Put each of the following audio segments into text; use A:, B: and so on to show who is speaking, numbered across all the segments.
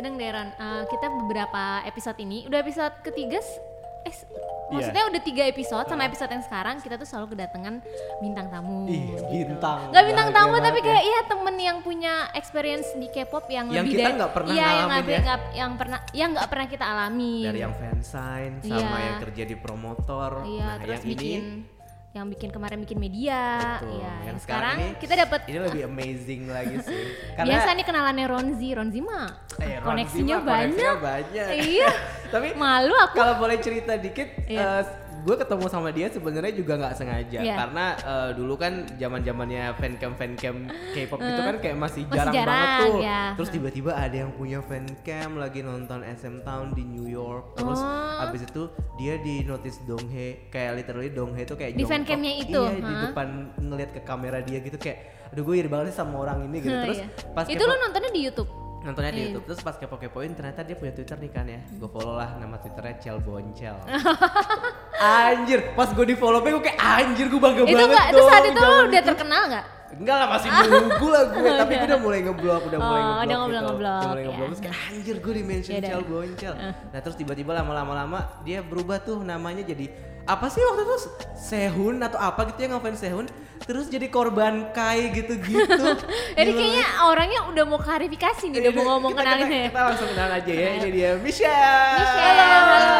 A: sedang deh Ron. Eh, kita beberapa episode ini, udah episode ketiga, eh, s- maksudnya udah tiga episode sama episode yang sekarang kita tuh selalu kedatangan bintang tamu.
B: Ih,
A: gitu.
B: bintang.
A: Nggak bintang tamu tapi
B: ya.
A: kayak iya temen yang punya experience di K-pop yang,
B: Yang
A: lebih
B: kita nggak pernah
A: iya, yang
B: ya.
A: yang pernah yang nggak pernah kita alami.
B: Dari yang fansign sama
A: Iya.
B: yang kerja di promotor.
A: Iya,
B: nah,
A: terus
B: yang
A: bikin
B: ini
A: yang bikin kemarin bikin media.
B: Betul.
A: Iya,
B: Yang sekarang
A: sekarang
B: ini-
A: kita dapat
B: ini lebih amazing lagi sih.
A: biasa nih kenalannya Ronzi, Ronzi mah
B: Eh, Ronzi
A: koneksinya
B: mah koneksinya
A: banyak.
B: banyak.
A: Iya.
B: Tapi
A: Malu aku.
B: kalau boleh cerita dikit,
A: Iya.
B: Gue ketemu sama dia sebenarnya juga nggak sengaja
A: Iya.
B: karena eh, dulu kan zaman zamannya fancam fancam K-pop itu kan kayak masih
A: Masih
B: jarang, banget tuh.
A: ya.
B: Terus tiba-tiba ada yang punya fancam lagi nonton SM Town di New York. Terus
A: Oh.
B: abis itu dia di notice Donghae kayak literally Donghae itu kayak
A: Di fancamnya itu,
B: Iya, di
A: hah?
B: depan ngeliat ke kamera dia gitu kayak aduh gue iri banget sih sama orang ini gitu. Terus
A: iya.
B: pas
A: itu lu nontonnya di YouTube.
B: nontonnya di
A: Iya.
B: YouTube terus pas kepo-kepoin ternyata dia punya Twitter nih kan ya gue follow lah nama Twitternya Cel Boncel anjir pas gue di follow gue kayak anjir gue bangga
A: itu
B: banget
A: enggak itu saat itu lu
B: zaman
A: udah terkenal nggak?
B: enggak lah masih nunggu lah gue tapi gue udah mulai ngeblok udah mulai
A: Oh,
B: ngeblok
A: udah
B: gitu.
A: ngeblok-ngeblok,
B: udah mulai ngeblok terus kayak anjir gue di mention
A: Yaudah.
B: Cel Boncel nah terus tiba-tiba lama-lama lama dia berubah tuh namanya jadi apa sih waktu itu Sehun atau apa gitu ya ngefans Sehun terus jadi korban Kai gitu-gitu
A: Jadi kayaknya orangnya udah mau klarifikasi nih, udah mau ngomong
B: kita,
A: kenalin
B: kita,
A: ya.
B: kita langsung kenal aja ya. Ini dia Michelle.
A: Michelle, halo.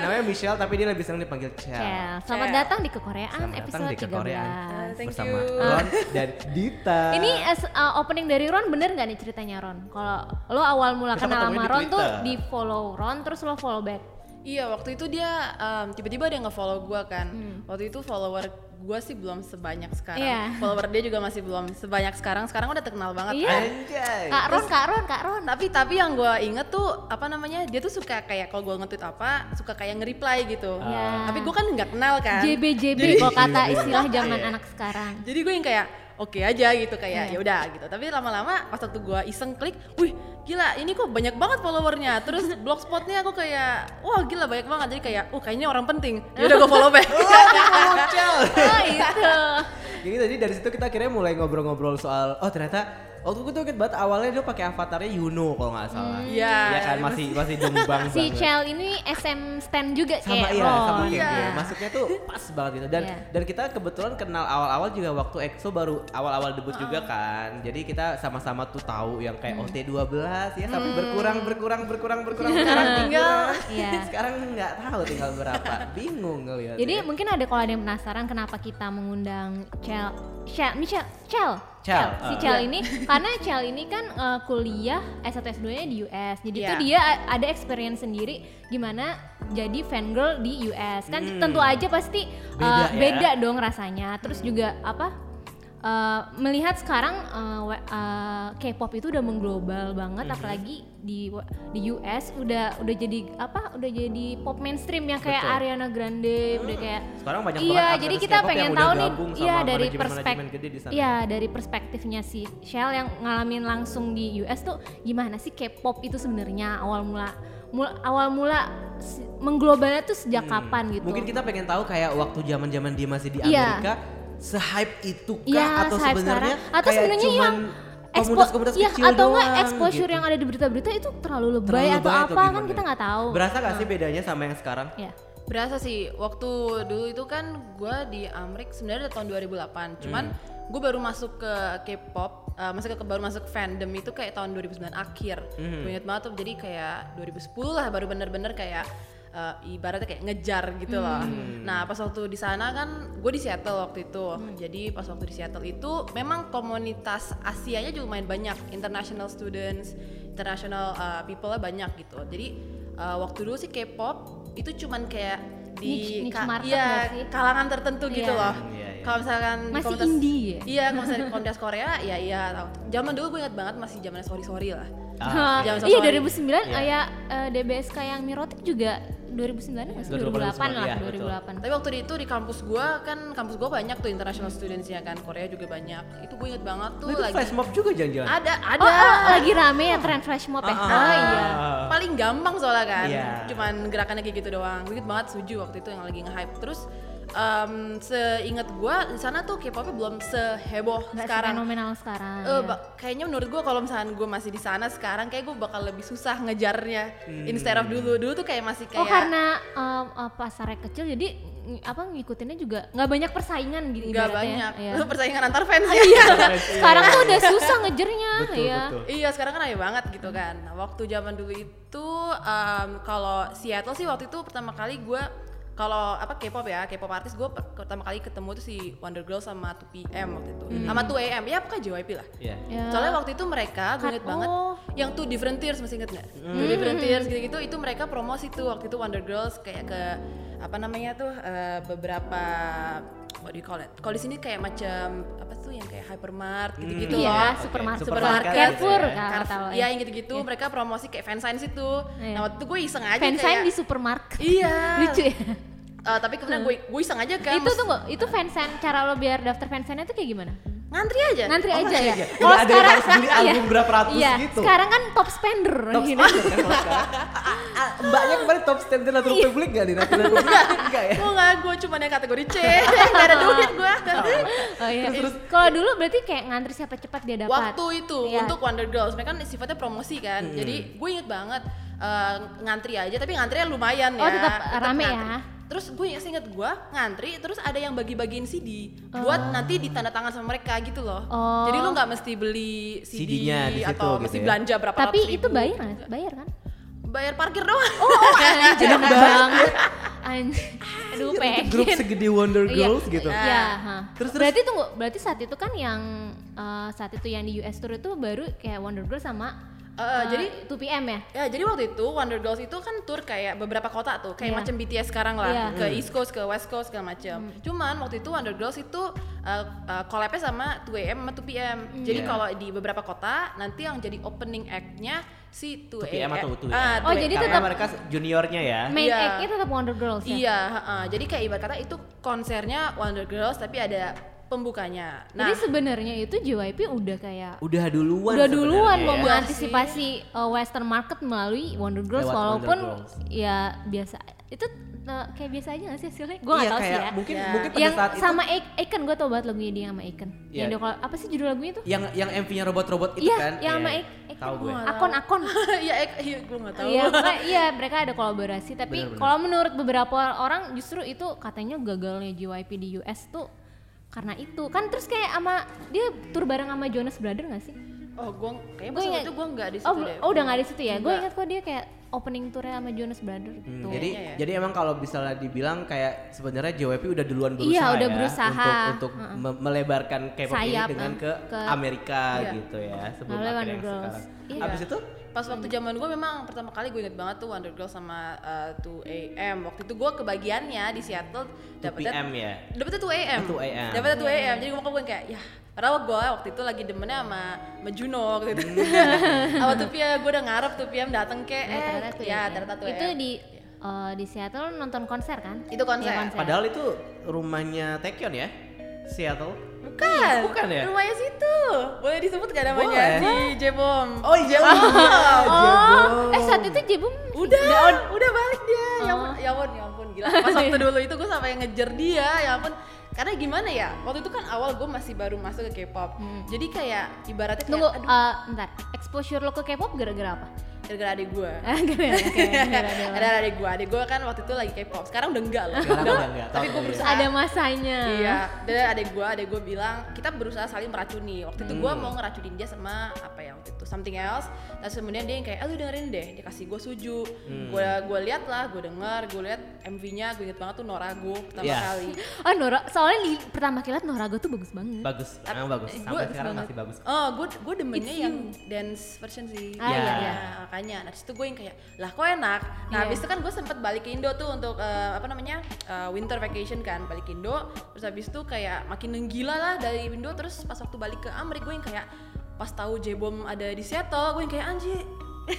B: Namanya Michelle tapi dia lebih sering dipanggil Chel.
A: Cel, selamat
C: Cel.
A: datang di kekoreaan
B: Selamat datang
A: episode
B: di Kekoreaan
A: 13.
C: Thank
B: bersama
C: you.
B: Ron dan Dita.
A: Ini as- uh, opening dari Ron bener gak nih ceritanya Ron? Kalau lo awal mula kenal sama
B: di
A: Ron tuh di follow Ron terus lo follow back.
C: Iya waktu itu dia um, tiba-tiba dia nge-follow gue kan. Waktu itu follower gue sih belum sebanyak sekarang.
A: Hmm. Iya.
C: Follower dia juga masih belum sebanyak sekarang. Sekarang udah terkenal banget.
A: Iya.
C: kan.
B: Anjay.
A: Kak Ron, Kak Ron, Kak Ron.
C: Tapi tapi yang gue inget tuh apa namanya dia tuh suka kayak kalau gue nge-tweet apa suka kayak nge-reply gitu.
A: Iya.
C: Tapi gue kan nggak kenal kan.
A: JBJB kalau kata istilah zaman anak sekarang.
C: Jadi gue yang kayak oke aja gitu kayak ya udah gitu. Tapi lama-lama pas waktu gue iseng klik, wih gila ini kok banyak banget followernya. Terus blogspotnya aku kayak wah gila banyak banget. Jadi kayak oh kayaknya orang penting. Ya udah gue follow back.
B: Bocel.
A: Oh itu.
B: Jadi tadi dari situ kita akhirnya mulai ngobrol-ngobrol soal oh ternyata waktu itu tuh inget banget awalnya dia pakai avatarnya Yuno kalau nggak salah.
C: Iya.
B: Iya kan masih masih jombang
A: Si
B: banget.
A: Chel ini SM stand juga
B: sama
A: kayak
B: iya
A: Ron.
B: sama kayak
C: Iya.
B: gue masuknya tuh pas banget gitu dan
A: Iya.
B: dan kita kebetulan kenal awal-awal juga waktu EXO baru awal-awal debut juga kan jadi kita sama-sama tuh tahu yang kayak OT12 ya sampai berkurang berkurang berkurang berkurang sekarang tinggal
A: Iya.
B: sekarang nggak tahu tinggal berapa bingung ngeliat
A: Jadi mungkin ada kalau ada yang penasaran kenapa kita mengundang Chel, Chel, Michelle, Chel,
B: Chel,
A: si
B: uh.
A: Chel ini karena Chel ini kan eh, kuliah S1 S2-nya di US. Jadi
C: Iya.
A: tuh dia a- ada experience sendiri gimana jadi fangirl di US. Kan
B: Hmm.
A: tentu aja pasti eh,
B: Beda ya.
A: beda dong rasanya. Terus juga apa? Eh, melihat sekarang we- eh, K-pop itu udah mengglobal banget
B: Mhm.
A: apalagi di di US udah udah jadi apa udah jadi pop mainstream yang kayak
B: Betul.
A: Ariana Grande udah kayak
B: sekarang banyak
A: iya jadi kita pengen tahu nih iya dari perspektif iya dari perspektifnya si Shell yang ngalamin langsung di US tuh gimana sih K-pop itu sebenarnya awal mula mula awal mula mengglobalnya tuh sejak kapan gitu
B: Hmm. mungkin kita pengen tahu kayak waktu zaman zaman dia masih di
A: Iya.
B: Amerika se-hype itu kah
A: Iya,
B: atau sebenarnya
A: sekarang. Atau sebenarnya yang expo-
B: komunitas-komunitas
A: iya,
B: kecil
A: atau nggak
B: doang
A: exposure
B: gitu.
A: yang ada di berita-berita itu terlalu lebay
B: Terlalu
A: atau
B: lebay atau
A: apa kan kita nggak tahu
B: Berasa gak sih bedanya sama yang sekarang?
A: ya
C: Berasa sih waktu dulu itu kan gue di Amrik sebenarnya dari tahun 2008. Cuman gue baru masuk ke K-pop, uh, masuk ke baru masuk fandom itu kayak tahun 2009 akhir.
B: Hmm.
C: Gue inget banget tuh jadi kayak 2010 lah baru bener-bener kayak uh, ibaratnya kayak ngejar gitu loh. Nah pas waktu di sana kan gue di Seattle waktu itu. Jadi pas waktu di Seattle itu memang komunitas Asianya juga lumayan banyak, international students, international uh, people banyak gitu. Jadi uh, waktu dulu sih K-pop itu cuman kayak di
A: Niche- niche
C: ka- iya,
A: sih?
C: kalangan tertentu gitu
A: Iya.
C: loh.
B: Hmm, iya, iya.
C: Kalau misalkan di
A: Masih
C: komunitas-
A: indie ya?
C: Iya, kalau misalnya di komunitas Korea ya iya. tahu. Zaman dulu gue ingat banget masih zaman sorry sorry lah.
B: Ah,
C: Jangan
A: iya
C: sorry.
A: 2009
B: Iya.
A: kayak eh, DBSK yang Mirotic juga 2009 nggak sih 2008 lah
B: iya, betul.
A: 2008
C: Tapi waktu itu di kampus gue kan kampus gue banyak tuh international studentsnya kan Korea juga banyak. Itu gue inget banget tuh
B: Lu itu
C: lagi
B: flash mob juga jangan-jangan?
C: ada ada.
A: Oh, oh, lagi rame ya tren flash mob ya?
B: Ah, ah,
A: Oh
B: ah.
A: iya.
C: paling gampang soalnya kan
B: Iya.
C: cuman gerakannya kayak gitu doang gue inget banget suju waktu itu yang lagi nge-hype terus em, seingat gua di sana tuh K-popnya belum seheboh
A: Nggak
C: sekarang.
A: fenomenal sekarang.
C: Eh,
A: ya.
C: kayaknya menurut gua kalau misalnya gue masih di sana sekarang kayak gue bakal lebih susah ngejarnya instead of dulu dulu tuh kayak masih kayak
A: Oh karena um, uh, pasarnya kecil jadi apa ngikutinnya juga nggak banyak persaingan gitu
C: nggak banyak
A: ya.
C: persaingan antar fans ya
A: Iya. Sekarang tuh udah susah ngejernya
B: Betul,
A: ya.
B: betul.
C: Iya sekarang kan aneh banget gitu kan. Nah waktu zaman dulu itu em, kalau Seattle sih waktu itu pertama kali gue kalau apa K-pop ya K-pop artis gue pertama kali ketemu tuh si Wonder Girls sama 2PM waktu itu sama 2AM ya pokoknya JYP lah.
B: Iya.
A: Ya.
C: Soalnya waktu itu mereka gue inget banget
A: oh.
C: yang tuh Different Tears masih inget nggak? Tuh Different Tears gitu-gitu itu mereka promosi tuh waktu itu Wonder Girls kayak ke apa namanya tuh eh, beberapa what do you call it? Kalau di sini kayak macam apa tuh yang kayak hypermart gitu-gitu
A: Iya,
C: loh.
B: Oke,
A: supermarket,
B: supermarket
A: Carrefour
B: gitu ya.
A: tahu
C: Iya yang gitu-gitu mereka promosi kayak fansigns itu.
A: Iya.
C: Nah waktu itu gue iseng aja
A: Fansign
C: kayak
A: di supermarket.
C: Iya.
A: Lucu ya.
C: Eh, tapi kemudian gue gue iseng aja kan.
A: itu tunggu, itu fansign cara lo biar daftar fansign itu kayak gimana?
C: ngantri aja.
A: Ngantri
B: Oh,
A: aja
B: ngantri
A: ya.
B: aja. Udah ada yang harus beli album
A: iya.
B: berapa ratus
A: iya.
B: gitu.
A: Sekarang kan top spender.
B: Top
A: gitu.
B: spender kan kalau sekarang. Mbaknya kemarin top spender Natur
A: Iya.
B: Publik gak nih Natur Publik? Enggak ya?
C: Gue nggak, gue cuma yang kategori C, nggak ada duit gue.
A: Oh iya. Kalau dulu berarti kayak ngantri siapa cepat dia dapat.
C: Waktu itu
A: Iya.
C: untuk Wonder Girls, mereka kan sifatnya promosi kan. Jadi gue inget banget eh, ngantri aja, tapi ngantrinya lumayan ya.
A: Oh, tetap rame ya.
C: Terus gue inget gue ngantri, terus ada yang bagi-bagiin CD
A: Oh.
C: buat nanti ditanda tangan sama mereka gitu loh.
A: Oh.
C: Jadi lu nggak mesti beli CD
B: CD-nya di situ
C: atau
B: gitu
C: mesti
B: ya.
C: belanja berapa
A: Tapi
C: ratus
A: itu
C: ribu.
A: bayar nggak? Bayar kan?
C: Bayar parkir doang.
A: Oh, anjir banget. Anjir. Aduh, pengen.
B: Grup segede Wonder
A: Iya.
B: Girls gitu.
A: Iya, ha.
B: Terus- terus-
A: berarti tunggu, berarti saat itu kan yang eh, saat itu yang di US tour itu baru kayak Wonder Girl sama
C: Eh,
A: eh,
C: jadi
A: 2PM ya?
C: Ya, jadi waktu itu Wonder Girls itu kan tour kayak beberapa kota tuh, kayak
A: Iya.
C: macam BTS sekarang lah,
A: Iya.
C: ke East Coast, ke West Coast segala macam. Cuman waktu itu Wonder Girls itu uh, uh, collab-nya sama 2AM sama 2PM. Jadi
B: Iya.
C: kalau di beberapa kota nanti yang jadi opening act-nya si 2AM.
B: 2PM atau 2AM.
C: Ah,
A: Oh,
C: 2AM.
A: jadi tetap-
B: mereka juniornya ya.
A: Main
C: Iya.
A: act-nya tetap Wonder Girls ya?
C: Iya, heeh. jadi kayak ibarat kata itu konsernya Wonder Girls tapi ada pembukanya. Nah,
A: Jadi sebenarnya itu JYP udah kayak
B: Udah duluan
A: udah duluan mau
B: ya.
A: mengantisipasi uh, Western market melalui Wonder Girls
B: Lewat
A: walaupun
B: Wonder Girls.
A: ya biasa itu uh, kayak biasa aja gak sih hasilnya? Gue gak
B: Iya,
A: tau sih ya.
B: Mungkin
C: Iya.
B: mungkin pada
A: yang
B: saat itu
A: sama Icon gue tau banget lagunya dia sama Icon.
B: Iya.
A: Yang dia kalau apa sih judul lagunya tuh?
B: yang yang MV-nya robot-robot itu
A: Iya,
B: kan.
A: yang sama
B: Iya.
A: Icon.
B: Tahu gue.
A: Akon akon.
C: iya, iya gue nggak tahu.
A: Iya, iya mereka ada kolaborasi tapi kalau menurut beberapa orang justru itu katanya gagalnya JYP di US tuh karena itu kan terus kayak sama dia tur bareng sama Jonas Brother gak sih?
C: Oh, gue kayaknya
A: Gua
C: pas
A: ingat-
C: itu gue nggak di situ
A: Oh,
C: deh.
A: oh udah gak di situ ya? Gue ingat kok dia kayak opening tournya sama Jonas Brother
B: Hmm,
A: gitu.
B: jadi
C: Kayaknya ya.
B: jadi emang kalau misalnya dibilang kayak sebenarnya JYP udah duluan berusaha
A: Iya, udah
B: ya
A: berusaha.
B: untuk untuk me- melebarkan K-pop ini dengan
A: eh,
B: ke,
A: ke-
B: Amerika
C: Iya.
B: gitu ya sebelum akhirnya yang sekarang.
A: Iya.
B: Abis itu
C: Pas waktu zaman gue memang pertama kali gue inget banget tuh Wonder Girls sama uh, 2AM. Waktu itu gue kebagiannya di Seattle
B: 2
C: dapetnya
B: PM ya.
C: dapetnya 2AM.
B: 2 AM.
C: Dapetnya 2AM. Jadi gue gue kayak ya Padahal gue waktu itu lagi demennya sama, sama Juno waktu itu. sama 2PM gue udah ngarep 2PM dateng ke
A: Nah,
C: eh
A: ternyata tuh
C: ya
A: ya.
C: ternyata 2AM.
A: Itu di eh, di Seattle nonton konser kan?
C: Itu konser.
A: Iya,
B: Padahal itu rumahnya Taekyon ya. Seattle.
C: Bukan.
B: Bukan ya?
C: Rumahnya situ. Boleh disebut gak namanya?
B: Boleh.
C: Si Jebom.
B: Oh iya.
A: Oh, eh saat itu Jebum
C: Udah, udah balik dia. Ya
A: Oh.
C: ampun, ya ampun, ya ampun gila. Pas waktu dulu itu gue sampai ngejar dia, ya ampun. Karena gimana ya? Waktu itu kan awal gue masih baru masuk ke K-pop. Jadi kayak ibaratnya kayak
A: Tunggu,
C: aduh,
A: eh, bentar. Exposure lo ke K-pop gara-gara apa?
C: Gara-gara adik gue.
A: Gara-gara
C: Ada adik gue, adik gue kan waktu itu lagi K-pop. Sekarang udah enggak loh.
B: Sekarang
C: Udah,
B: udah enggak,
C: Tapi gue berusaha.
A: Ada masanya.
C: Iya, dan adik gue, adik gue bilang kita berusaha saling meracuni. Waktu itu gue
B: Hmm.
C: mau ngeracunin dia sama apa ya waktu itu something else. Terus kemudian dia yang kayak, ah lu dengerin deh, dia kasih gue suju.
B: Hmm.
C: Gue gue lihat lah, gue denger, gue lihat MV-nya, gue inget banget tuh Norago pertama
B: Iya.
C: kali.
A: Oh Nora, soalnya di pertama kali liat Norago tuh bagus banget.
B: Bagus, emang bagus.
C: Eh,
B: Sampai
C: gua-
B: sekarang
A: banget.
B: masih bagus.
C: Oh, gue gue demennya
A: It's
C: yang dance version sih.
A: Ah,
B: iya,
C: Ya,
A: iya.
C: makanya. Nah, situ gue yang kayak, lah kok enak. Nah,
A: Iya.
C: habis itu kan gue sempet balik ke Indo tuh untuk eh, apa namanya eh, winter vacation kan, balik ke Indo. Terus habis itu kayak makin gila lah dari Indo. Terus pas waktu balik ke Amerika gue yang kayak pas tahu J-Bom ada di Seattle, gue yang kayak anjir.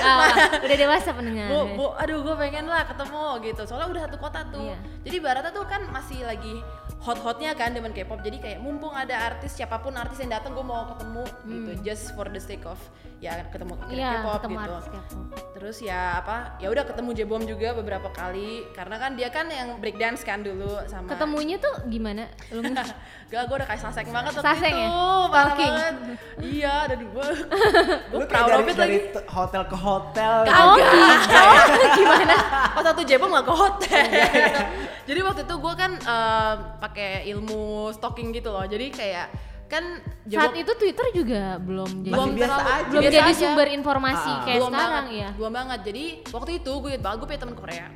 A: Ah, udah dewasa pendengar.
C: bu, bu, aduh gue pengen lah ketemu gitu soalnya udah satu kota tuh
A: Iya.
C: jadi Barata tuh kan masih lagi hot-hotnya kan dengan K-pop jadi kayak mumpung ada artis siapa pun artis yang datang gue mau ketemu gitu just for the sake of ya ketemu
A: Hmm. Iya,
C: K-pop
A: ketemu
C: gitu terus ya apa ya udah ketemu Jebom juga beberapa kali karena kan dia kan yang breakdance kan dulu sama
A: Ketemunya tuh gimana? Lu
C: Gak, gue udah kayak sasek banget waktu
A: Sasek
C: itu
A: ya?
C: parah
A: Stalking.
C: banget Iya, dan gue Gue proud
B: dari,
C: of it
B: dari
C: lagi
B: hotel ke hotel.
A: Oh, gitu. gimana?
C: Pas waktu Jebom gak ke hotel
B: Iya,
C: Jadi waktu itu gue kan eh, pakai ilmu stalking gitu loh Jadi kayak kan
A: Saat itu Twitter juga belum jadi
B: Masih biasa
C: terlalu-
B: aja.
A: belum
C: biasa
A: jadi
C: aja.
A: sumber informasi
B: Ah,
A: kayak
C: belum
A: sekarang
C: banget,
A: ya.
C: belum banget jadi waktu itu gue banget gue punya teman Korea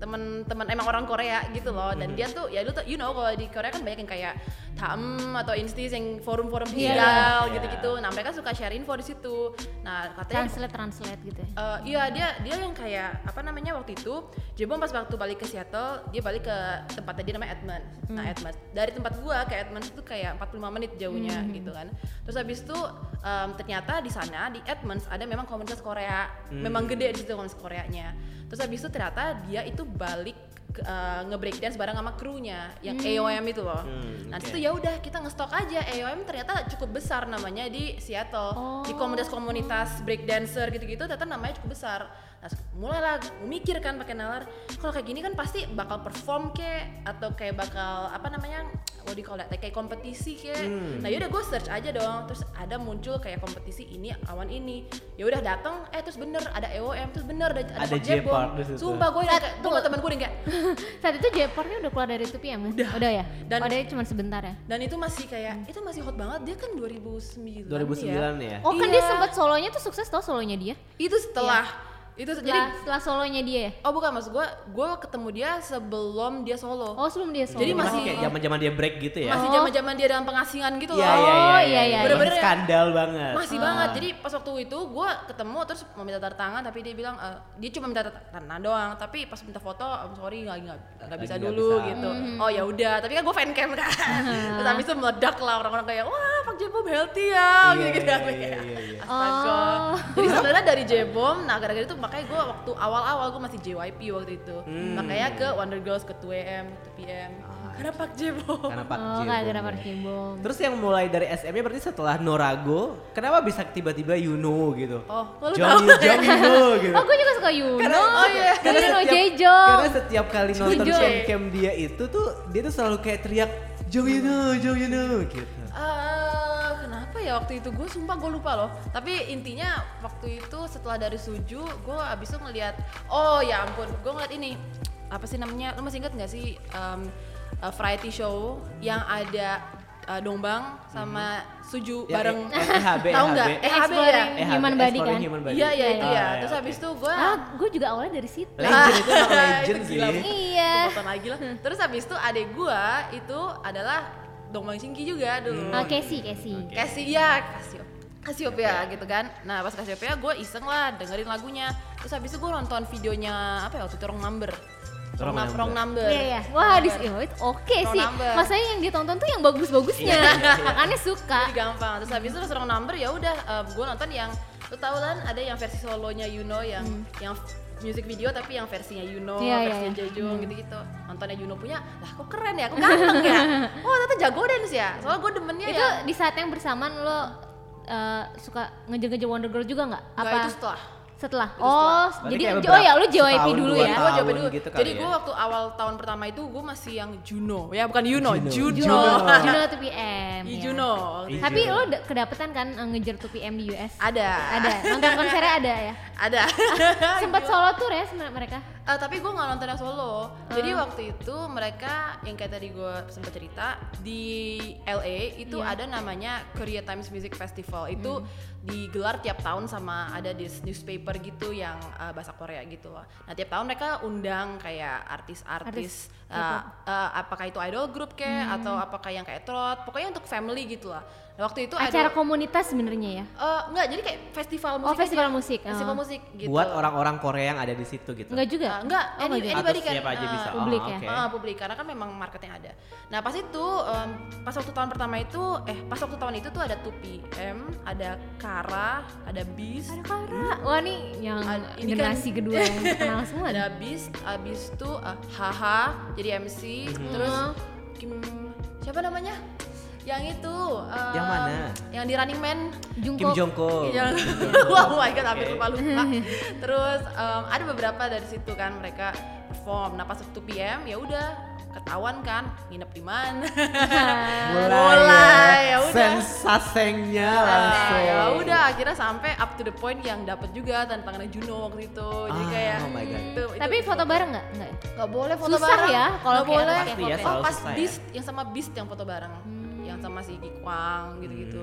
C: teman-teman emang orang Korea gitu loh. Dan dia tuh ya lu tuh you know kalau di Korea kan banyak yang kayak Tham atau Instis yang forum-forum
A: Iya,
C: tinggal
B: iya.
C: gitu-gitu. Nah mereka suka share info di situ. Nah katanya
A: Translate translate gitu ya.
C: Eh, iya dia dia yang kayak apa namanya waktu itu Jebom pas waktu balik ke Seattle dia balik ke tempatnya dia namanya Edmund. Nah Edmund. Dari tempat gua ke Edmund itu kayak 45 menit jauhnya gitu kan. Terus habis itu em, ternyata di sana di Edmonds ada memang komunitas Korea. Memang gede di situ komunitas Koreanya terus habis itu ternyata dia itu balik ke, eh, nge-breakdance bareng sama krunya yang AOM itu loh.
B: Hmm,
C: nah
B: oke.
C: situ ya udah kita ngestok aja. AOM ternyata cukup besar namanya di Seattle. Di
A: Oh.
C: komunitas-komunitas breakdancer gitu-gitu ternyata namanya cukup besar nah mulailah mikir kan pakai nalar kalau kayak gini kan pasti bakal perform ke atau kayak bakal apa namanya what do you call that kayak kompetisi ke
B: Hmm.
C: nah yaudah gue search aja dong terus ada muncul kayak kompetisi ini awan ini ya udah datang eh terus bener ada EOM terus bener ada,
B: Ada di situ.
C: sumpah gue udah kayak gue temen gue udah kayak
A: Saat itu J-popnya udah keluar dari 2PM kan? Udah. ya?
C: Dan-
A: Padahal cuma sebentar ya.
C: dan itu masih kayak itu masih hot banget dia kan 2009
B: 2009
C: ya.
B: ya.
A: Oh kan
C: Iya.
A: dia sempat solonya tuh sukses tau solonya dia.
C: itu setelah itu jadi
A: Setelah, setelah solonya dia ya.
C: oh bukan maksud gue gue ketemu dia sebelum dia solo
A: Oh sebelum dia solo.
C: Jadi
B: Masih
C: masih-
B: kayak zaman-zaman dia break gitu ya.
C: masih
A: Oh.
C: zaman zaman dia dalam pengasingan gitu
B: Iya
C: loh
B: iya
A: Oh,
B: iya.
A: iya, iya,
C: Bener-bener ya.
B: skandal banget.
C: masih
B: Ah.
C: banget jadi pas waktu itu gue ketemu terus mau minta tanda tangan tapi dia bilang eh, dia cuma minta tanda tangan doang tapi pas minta foto I'm sorry nggak nggak bisa dulu
B: bisa.
C: gitu oh ya udah tapi kan gue fan cam kan terus habis itu meledak lah orang-orang kayak wah Pak Jebom healthy ya
B: Iya,
C: gitu gitu
B: iya,
C: kan
B: iya, iya, iya.
C: astaga
A: Oh.
C: jadi sebenarnya dari Jebom nah gara-gara itu makanya gue waktu awal-awal gue masih JYP waktu itu
B: Hmm.
C: makanya ke Wonder Girls ke 2AM ke PM karena Pak Jebom
B: Karena Pak
A: Oh
B: J.
A: kayak
B: Bom
A: gara
B: ya.
A: Park Jae-bom.
B: Terus yang mulai dari SM-nya berarti setelah Norago, kenapa bisa tiba-tiba Yuno gitu?
C: Oh, lu
B: Jong,
C: tahu.
B: Jong Yuno gitu.
A: Oh gue juga suka Yuno.
C: oh iya.
A: Karena Yuno
B: setiap-. Karena setiap kali nonton cam-cam dia itu tuh dia tuh selalu kayak teriak Jong Yuno, Jong Yuno gitu.
C: Kenapa ya waktu itu gue sumpah gue lupa loh tapi intinya waktu itu setelah dari suju gue abis itu ngeliat oh ya ampun gue ngeliat ini apa sih namanya lo masih inget nggak sih um, uh, variety show yang ada uh, Dongbang sama Suju
B: Ya,
C: bareng
B: eh, EHB,
C: tahu nggak
B: EHB.
C: Ya
B: EHB,
A: Human Body kan?
C: Iya iya itu
B: Ah,
C: ya
B: ya,
C: terus
B: oke.
C: habis itu gue
A: Ah gue juga awalnya dari situ.
B: Legend itu legend sih.
C: gila.
A: Iya.
C: Lagi lah. Terus habis itu adek gua itu adalah Dongbang Singki juga dulu.
A: Ah Casey, Casey.
B: Oke.
C: Casey ya, Casio. Casiopea gitu kan. Nah pas Casiopea gue iseng lah dengerin lagunya. Terus habis itu gue nonton videonya apa ya waktu itu Wrong Number.
B: Wrong
C: Wrong,
B: Number.
C: wrong number.
A: Iya iya. Wah di itu oke
C: Wrong
A: sih.
C: number.
A: Masanya yang ditonton tuh yang bagus-bagusnya. Makanya suka.
C: Jadi gampang. Terus habis itu pas Wrong Number ya udah gue nonton yang lu tahu kan ada yang versi solonya Yuno yang yang music video tapi yang versinya Yuno,
A: Hmm. Iya,
C: versinya
A: iya.
C: Jejong gitu-gitu. Nontonnya Yuno punya, lah kok keren ya, kok ganteng ya. Oh ternyata jago dance ya. Soalnya gue demennya
A: itu
C: ya.
A: di saat yang bersamaan lo eh, suka ngejar-ngejar Wonder Girl juga nggak?
C: Apa
A: Apa
C: itu setelah?
A: Setelah?
C: Itu
A: Oh,
B: Berarti
A: jadi
B: kayak
A: oh ya lu JYP dulu ya?
C: Gue coba dulu.
B: gitu
C: Jadi
B: ya.
C: gue waktu awal tahun pertama itu gue masih yang Juno, ya bukan Yuno,
B: Juno.
C: Juno.
A: Juno,
B: Juno.
A: Juno 2PM.
C: Ih,
A: ya.
C: Juno.
B: Ih,
A: Tapi lo da- kedapetan kan eh, ngejar 2PM di US?
C: Ada.
A: Ada. Nonton konsernya ada ya?
C: Ada.
A: Sempat solo tour ya sebenarnya mereka?
C: Eh, tapi gue nggak nonton yang solo. Jadi waktu itu mereka yang kayak tadi gue sempat cerita di LA itu
A: Iya.
C: ada namanya Korea Times Music Festival. Itu digelar tiap tahun sama ada di newspaper gitu yang eh, bahasa Korea gitu loh. Nah tiap tahun mereka undang kayak artis-artis
A: Artis
C: eh, eh, apakah itu idol group kayak atau apakah yang kayak trot. Pokoknya untuk family gitu lah. Nah, waktu itu
A: Acara
C: ada
A: komunitas sebenarnya ya?
C: Eh, enggak, jadi kayak festival musik.
A: Oh, festival
C: aja.
A: musik.
C: Festival
A: Oh.
C: musik gitu.
B: Buat orang-orang Korea yang ada di situ gitu.
A: Enggak juga?
C: Uh, enggak,
A: Oh,
C: any- anybody
B: Atau
C: kan
B: siapa aja
C: uh,
B: bisa.
A: publik
B: oh,
A: ya?
B: oke.
C: Ah, publik karena kan memang marketnya ada. Nah pas itu em, pas waktu tahun pertama itu eh pas waktu tahun itu tuh ada 2PM, ada Kara, ada Beast,
A: Ada Kara. Wah nih yang
C: Ada- ini kan-
A: generasi kedua yang terkenal semua.
C: ada Beast, abis itu uh, Haha jadi MC, terus Kim siapa namanya yang itu em,
B: Yang mana?
C: yang di Running Man
B: Kim
A: Jungkook
B: Jongko.
C: Yang oh my god hampir lupa lupa. Terus em, ada beberapa dari situ kan mereka perform. Nah pas 1 PM ya udah ketahuan kan nginep di mana. Mulai, ya udah.
B: Sensasengnya langsung.
C: ya udah akhirnya sampai up to the point yang dapat juga tantangannya Juno waktu itu. Jadi
B: Ah,
C: kayak
B: oh my God.
C: itu, itu-
A: tapi
C: itu.
A: foto bareng nggak nggak ya?
C: nggak boleh foto
A: Susah
C: bareng.
A: ya kalau
C: boleh.
B: Pasti ya,
C: Oh, pas
B: ya.
C: Beast yang sama Beast yang foto bareng.
A: Hmm.
C: Yang sama si Gi Kwang gitu-gitu.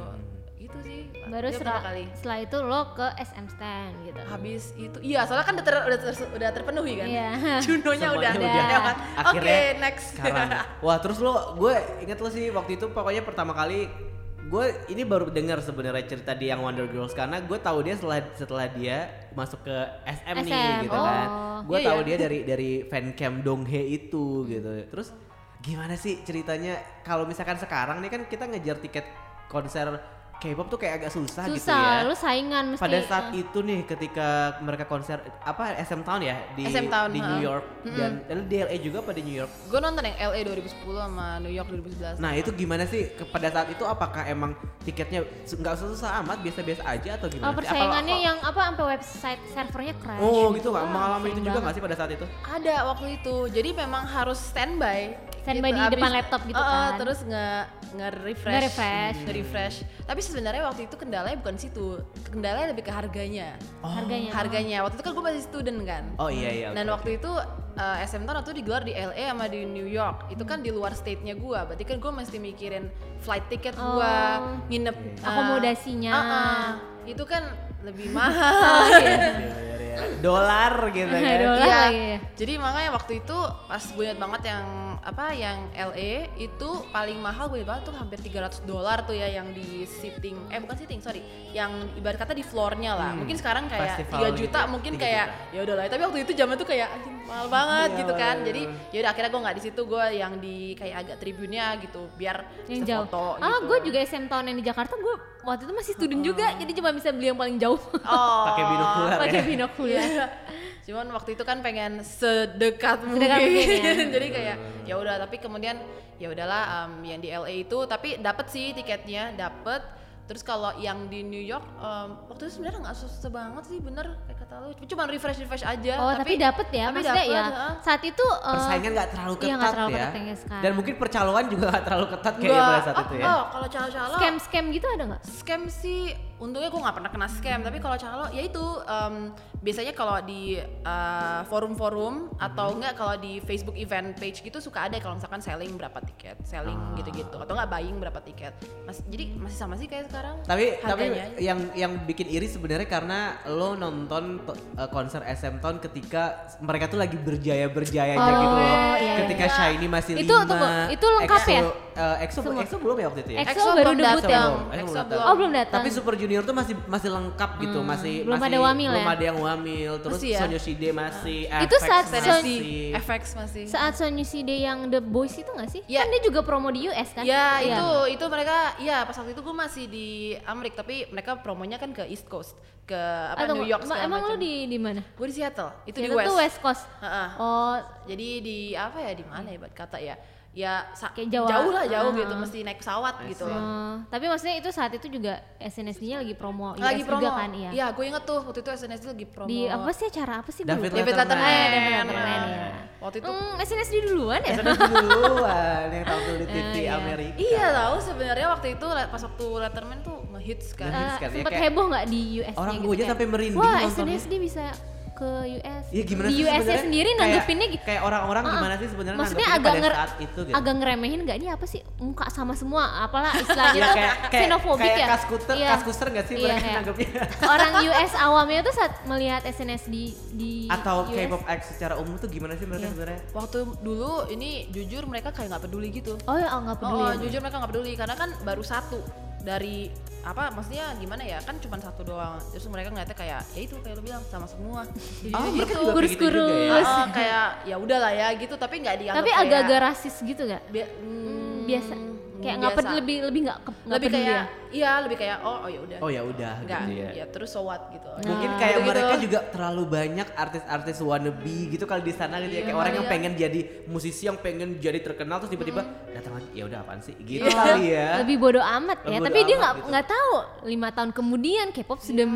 C: Gitu sih.
A: baru setelah,
C: kali.
A: setelah itu lo ke SM stand gitu
C: habis itu iya soalnya kan udah, ter- udah, ter- udah terpenuhi kan
A: Iya.
C: Junonya udah
A: udah.
C: lewat oke
B: Akhirnya
C: next
B: Sekarang. Wah terus lo, gue inget lo sih waktu itu pokoknya pertama kali gue ini baru dengar sebenarnya cerita dia yang Wonder Girls karena gue tahu dia setelah setelah dia masuk ke SM, nih
A: SM,
B: gitu
A: oh.
B: kan. Gue
C: Iya,
B: tahu
C: iya.
B: dia dari dari fancam Donghae itu gitu. Terus gimana sih ceritanya kalau misalkan sekarang nih kan kita ngejar tiket konser K-pop tuh kayak agak susah, gitu
A: susah
B: ya.
A: lo saingan mesti
B: Pada saat
A: eh,
B: itu nih ketika mereka konser apa SM Town ya di
C: SM Town,
B: di. New York dan dan di LA juga pada New York.
C: gue nonton yang LA 2010 sama New York 2011
B: Nah itu gimana sih ke- pada saat itu apakah emang tiketnya nggak susah amat biasa-biasa aja atau
A: oh,
B: gimana? sih? Apa-
A: persaingannya
B: apa-
A: yang apa sampai website servernya crash
B: Oh gitu nggak
A: Wah,
B: mengalami itu juga nggak sih pada saat itu?
C: ada waktu itu jadi memang harus standby
A: Standby di depan laptop gitu
C: Uh,
A: kan.
C: terus nge nge refresh
A: Nge-refresh.
C: nge refresh tapi sebenarnya waktu itu kendalanya bukan situ kendalanya lebih ke harganya
A: harganya
C: harganya waktu itu kan gue masih student kan
B: Oh iya iya.
C: Dan
B: oke,
C: waktu itu uh, SM Town waktu itu digelar di LA sama di New York. Itu kan di luar state-nya gua. Berarti kan gua mesti mikirin flight ticket gua,
A: Oh.
C: nginep uh,
A: Akomodasinya.
C: uh, uh, itu kan lebih mahal.
B: Iya, iya, iya. Dolar gitu kan.
A: Dolar
C: Iya.
A: lagi ya.
C: Jadi makanya waktu itu pas gue ingat banget yang apa yang LA itu paling mahal gue ingat banget tuh hampir 300 dolar tuh ya yang di sitting eh bukan sitting sorry yang ibarat kata di floornya lah
B: Hmm,
C: mungkin sekarang kayak
B: festival
C: 3
B: gitu
C: juta
B: ya,
C: mungkin
B: 3
C: kayak ya udahlah tapi waktu itu zaman tuh kayak anjing mahal banget
B: Iya,
C: gitu kan
B: bener.
C: jadi ya udah akhirnya gue nggak di situ gue yang di kayak agak tribunnya gitu biar
A: yang
C: bisa
A: jauh.
C: foto
A: ah,
C: gitu.
A: gue juga SM tahun yang di Jakarta, gue waktu itu masih student juga, jadi cuma bisa beli yang paling jauh.
C: oh
B: Pakai binokular
A: Pakai
B: ya.
A: binokular.
C: Iya. Cuman waktu itu kan pengen sedekat mungkin.
A: Sedekat mungkin ya.
C: Jadi kayak ya udah tapi kemudian ya udahlah em, yang di LA itu tapi dapat sih tiketnya, dapat. Terus kalau yang di New York em, waktu itu sebenarnya nggak susah banget sih bener Cuma refresh refresh aja.
A: Oh, tapi, dapet ya,
C: tapi
A: maksudnya
C: dapet,
A: ya.
C: heeh.
A: Saat itu eh,
B: Persaingan nggak terlalu
A: iya,
B: ketat
A: nggak terlalu
B: ya.
A: ketat kayak sekarang.
B: Dan mungkin percaloan juga nggak terlalu ketat kayaknya
C: Nggak,
B: pada saat
C: oh,
B: itu ya.
C: Oh, kalau calo-calo
A: scam-scam gitu ada nggak?
C: scam sih untungnya gue nggak pernah kena scam tapi kalau calo ya itu em, biasanya kalau di uh, forum-forum atau enggak kalau di Facebook event page gitu suka ada kalau misalkan selling berapa tiket selling
B: Ah.
C: gitu-gitu atau enggak buying berapa tiket Mas, jadi masih sama sih kayak sekarang
B: Tapi tapi
C: Harganya aja.
B: yang yang bikin iri sebenarnya karena lo nonton uh, konser SM Town ketika mereka tuh lagi berjaya-berjayanya
A: Oh,
B: gitu loh.
A: iya, iya.
B: ketika Shiny masih
A: Itu
B: lima.
A: tunggu, itu lengkap
B: EXO,
A: ya?
B: Uh, EXO,
A: Semua.
B: EXO belum ya waktu itu ya?
A: EXO baru
C: belum
A: debut
C: datang.
A: ya?
B: Belum, EXO
C: EXO
B: belum.
A: Oh, belum datang.
B: Tapi Super Junior tuh masih masih lengkap gitu, masih
A: belum
B: masih
A: ada wamil
B: belum
A: ya?
B: ada yang wamil. Terus
C: Masih ya?
B: Sonyoshide masih,
A: Itu
B: FX
A: saat
B: masih.
C: Tennessee FX masih
A: Saat Sonyuside yang The Boys itu nggak sih?
C: Iya.
A: Kan dia juga promo di US kan?
C: Ya
A: Iya.
C: itu itu mereka ya pas waktu itu gue masih di Amerika tapi mereka promonya kan ke East Coast ke apa
A: Atau
C: New York
A: emang,
C: segala
A: emang lu
C: macam.
A: di di mana?
C: Gue di Seattle itu di
A: Seattle
C: West.
A: West Coast.
C: Heeh.
A: Oh,
C: Jadi di apa ya di mana ya buat kata ya? Ya
A: Kayak Jawa.
C: jauh lah jauh
A: Ah.
C: gitu mesti naik pesawat gitu loh.
A: eh, tapi maksudnya itu saat itu juga SNSD-nya lagi promo US
C: Lagi promo.
A: juga kan iya.
C: Iya, gue inget tuh waktu itu SNSD lagi promo.
A: Di apa sih acara apa sih?
B: David.
C: David
B: Letterman.
A: Eh, David Letterman, iya.
C: Waktu itu
A: Hmm, SNSD duluan ya?
B: Sudah duluan yang tampil di TV
A: Eh, iya.
B: Amerika.
C: Iya tahu sebenarnya waktu itu pas waktu Letterman tuh ngehits kan.
B: Ngehits.
A: Eh,
B: kan, ya,
A: heboh nggak di US-nya
B: Orang
A: gitu
B: gue aja sampai merinding
A: Wah,
B: nontonnya."
A: SNSD bisa ke US.
B: Iya gimana
A: di
B: sih sebenarnya?
A: sendiri
B: Kayak-
A: nanggepinnya gitu.
B: Kayak orang-orang
A: Ah,
B: gimana sih sebenarnya
A: Maksudnya agak
B: pada
A: nger
B: saat itu gitu.
A: agak ngeremehin nggak ini apa sih muka sama semua apalah istilahnya
B: Iya
A: tuh
B: kayak kayak
A: xenofobik
B: kayak
A: ya.
B: kaskuter,
A: Iya.
B: kaskuser gak sih
A: Iya,
B: mereka
A: kayak
B: nanggepnya?
A: Orang US awamnya tuh saat melihat SNSD di di
B: Atau
A: US.
B: K-pop X secara umum tuh gimana sih mereka
A: Iya.
B: sebenarnya?
C: Waktu dulu ini jujur mereka kayak nggak peduli gitu.
A: Oh ya, oh, nggak peduli.
C: oh,
A: ya.
C: jujur mereka nggak peduli karena kan baru satu dari apa maksudnya gimana ya kan cuma satu doang terus mereka ngeliatnya kayak ya itu kayak lo bilang sama semua Jadi
B: Oh,
C: gitu.
B: mereka gitu
A: Kurus-kurus.
B: juga ya?
C: Ah, kayak ya udahlah ya gitu tapi nggak dianggap
A: Tapi agak-agak rasis gitu gak?
C: Bia- hmm,
A: Biasa. Kayak nggak
C: biasa.
A: peduli lebih lebih nggak ke- nggak
C: lebih kayak
A: ya?
C: iya lebih kayak oh oh ya udah
B: Oh ya udah
C: nggak
B: gitu ya.
C: ya terus so what gitu
B: Mungkin
C: Nah,
B: kayak
C: gitu-gitu.
B: mereka juga terlalu banyak artis-artis wannabe gitu kalau di sana gitu ya kayak
C: Iya,
B: orang yang
C: iya.
B: pengen jadi musisi yang pengen jadi terkenal terus tiba-tiba datang lagi ya udah apaan sih gitu
C: Iya.
B: kali ya.
A: lebih bodoh amat ya tapi dia nggak
B: gitu.
A: nggak tahu lima tahun kemudian K-pop sudah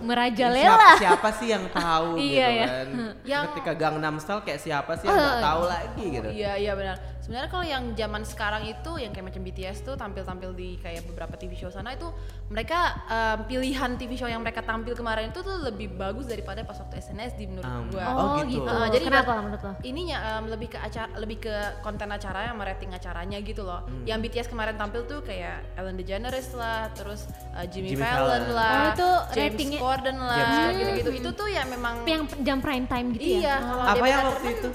A: merajalela
B: siapa, siapa sih yang tahu
A: Iya,
B: gitu
A: ya.
B: kan.
C: Yang-
B: Ketika Gangnam Style kayak siapa sih yang nggak
A: Oh,
B: tahu lagi gitu.
C: Iya iya benar. Sebenarnya kalau yang zaman sekarang itu yang kayak macam BTS tuh tampil-tampil di kayak beberapa TV show sana itu mereka em, pilihan TV show yang mereka tampil kemarin itu tuh lebih bagus daripada pas waktu SNSD menurut
B: Um,
C: gua.
B: Oh, gitu.
C: Uh, jadi
A: kenapa
C: kan
A: menurut lo
C: Ininya em, lebih ke acara lebih ke konten acara yang merating acaranya gitu loh.
B: Hmm.
C: Yang BTS kemarin tampil tuh kayak Ellen DeGeneres lah, terus uh, Jimmy,
B: Jimmy
C: Fallon,
B: Fallon.
C: lah,
A: Oh, itu
C: James Corden lah, gitu-gitu. Itu tuh ya memang
A: yang jam prime time gitu
C: iya.
A: ya
C: Kalau
B: Apa yang waktu
C: Letterman
B: itu?